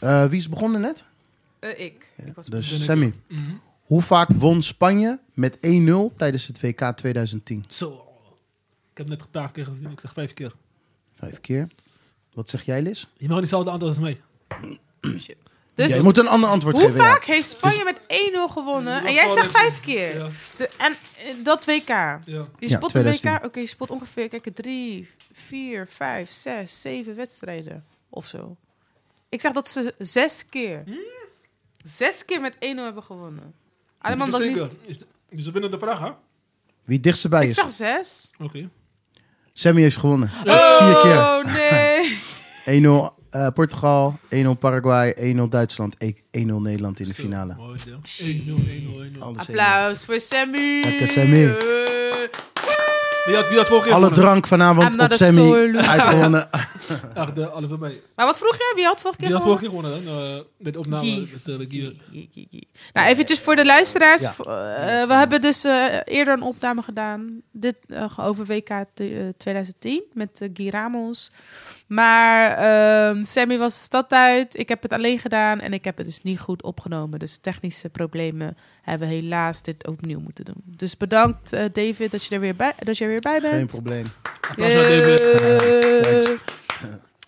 Eh, wie is begonnen net? Eh, ik. ik was Dus. Sammy. Mhm. Hoe vaak won Spanje met 1-0 tijdens het WK 2010? Zo. Ik heb net een paar keer gezien. Ik zeg vijf keer. Vijf keer. Wat zeg jij, Liz? Je mag niet hetzelfde aantal als mij. Shit. Dus Jij moet een ander antwoord hoe geven. ja. vaak heeft Spanje met 1-0 gewonnen? Dat En jij zegt vijf keer. Ja. De, en eh, dat WK. ja. Je Ja, spot een WK. 2010. Oké, je spot ongeveer kijk, drie, vier, vijf, zes, zeven wedstrijden of zo. Ik zeg dat ze zes keer, zes keer met 1-0 hebben gewonnen. Alleen maar omdat niet. Zeker. Is- Dus we binnen de vraag, hè? Oké. Wie dichtstbij Ik is? zeg zes. Sammy heeft gewonnen. Vier keer. Oh nee. 1-0 eh, Portugal, 1-0 Paraguay, 1-0 Duitsland, 1-0 Nederland in de finale. Mooi, ja. 1-0, 1-0, 1-0. Alles 1-0. Applaus voor Sammy. Lekker, Sammy. Wie had, wie had vorige keer Alle gewonnen? drank vanavond I'm not op a Sammy. loser. Uitgewonnen. Echt, de- alles op mij. Maar wat vroeg jij? Wie had vorige keer Wie had gewonnen? vorige keer gewonnen dan? Eh, met de opname. Guy. Met, eh, Guy. Gie, gie, gie. Nou, eventjes voor de luisteraars. Ja. Eh, we hebben dus eh, eerder een opname gedaan. Dit eh, over WK t- eh, 2010 met eh, Guy Ramos. Maar ehm, Sammy was de stad uit. Ik heb het alleen gedaan en ik heb het dus niet goed opgenomen. Dus technische problemen hebben we helaas dit opnieuw moeten doen. Dus bedankt eh, David dat je er weer bij, dat je er weer bij bent. Geen probleem. Applaus aan David. Yay.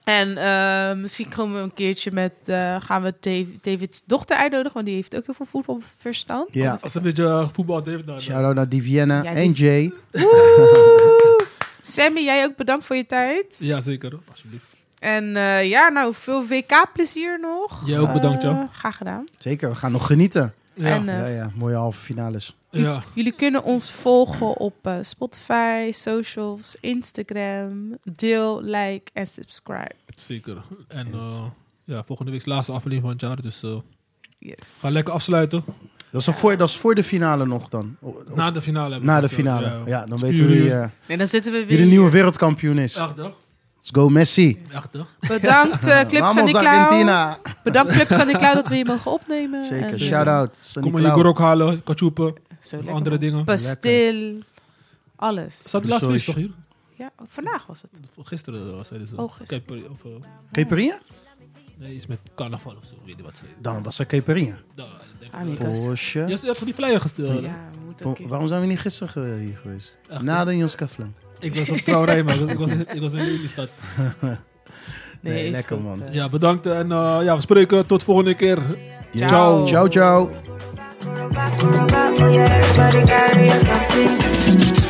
En eh, misschien komen we een keertje met... eh, gaan we Dave- David's dochter uitnodigen, want die heeft ook heel veel voetbalverstand. Ja. Als een beetje eh, voetbal David daar. Shout-out naar Diviana Ja, en Jay. Sammy, jij ook bedankt voor je tijd. Ja, zeker. hoor. Alsjeblieft. En eh, ja, nou, veel WK-plezier nog. Jij ook bedankt, Eh, ja. Graag gedaan. Zeker, we gaan nog genieten. Ja. En, eh, Ja, ja, mooie halve finales. ja. Jullie kunnen ons volgen op eh, Spotify, socials, Instagram. Deel, like en subscribe. Zeker. En eh, ja, volgende week is de laatste aflevering van het jaar. Dus Yes. ga lekker afsluiten. Dat is, voor, dat is voor de finale nog dan. Of- Na de finale. hebben we na de finale. Ja, dan weten we wie, je- eh, Nee, dan zitten we weer wie de nieuwe wereldkampioen is. Let's go Messi. Bedankt uh, Club Vamos Sandy Cloud. Argentina. Bedankt Club Sandy Cloud dat we je mogen opnemen. Zeker, En, shout-out. Kom maar je gorok halen, lekker, andere man. dingen. Pastil. Alles. Zat de laatste feest toch hier? Ja, vandaag was het. Gisteren was zeiden ze. Oh, gisteren. Kijk, of, eh, Caipirinha? Nee, iets met carnaval of zo. Weet je wat ze. Dan was er Ah, nee. Koos. Bosje. Je hebt voor die flyer gestuurd. Ja, Waarom zijn we niet gisteren ge- hier geweest? Echt, Na de Jos Kaflan. Ik was op trouwerij, maar ik was, ik was in Lelystad. Nee, is lekker, goed, man. eh. Ja, bedankt en eh, ja, we spreken tot volgende keer. Yes. Ciao. Ciao, ciao. Back, oh yeah, everybody carry something.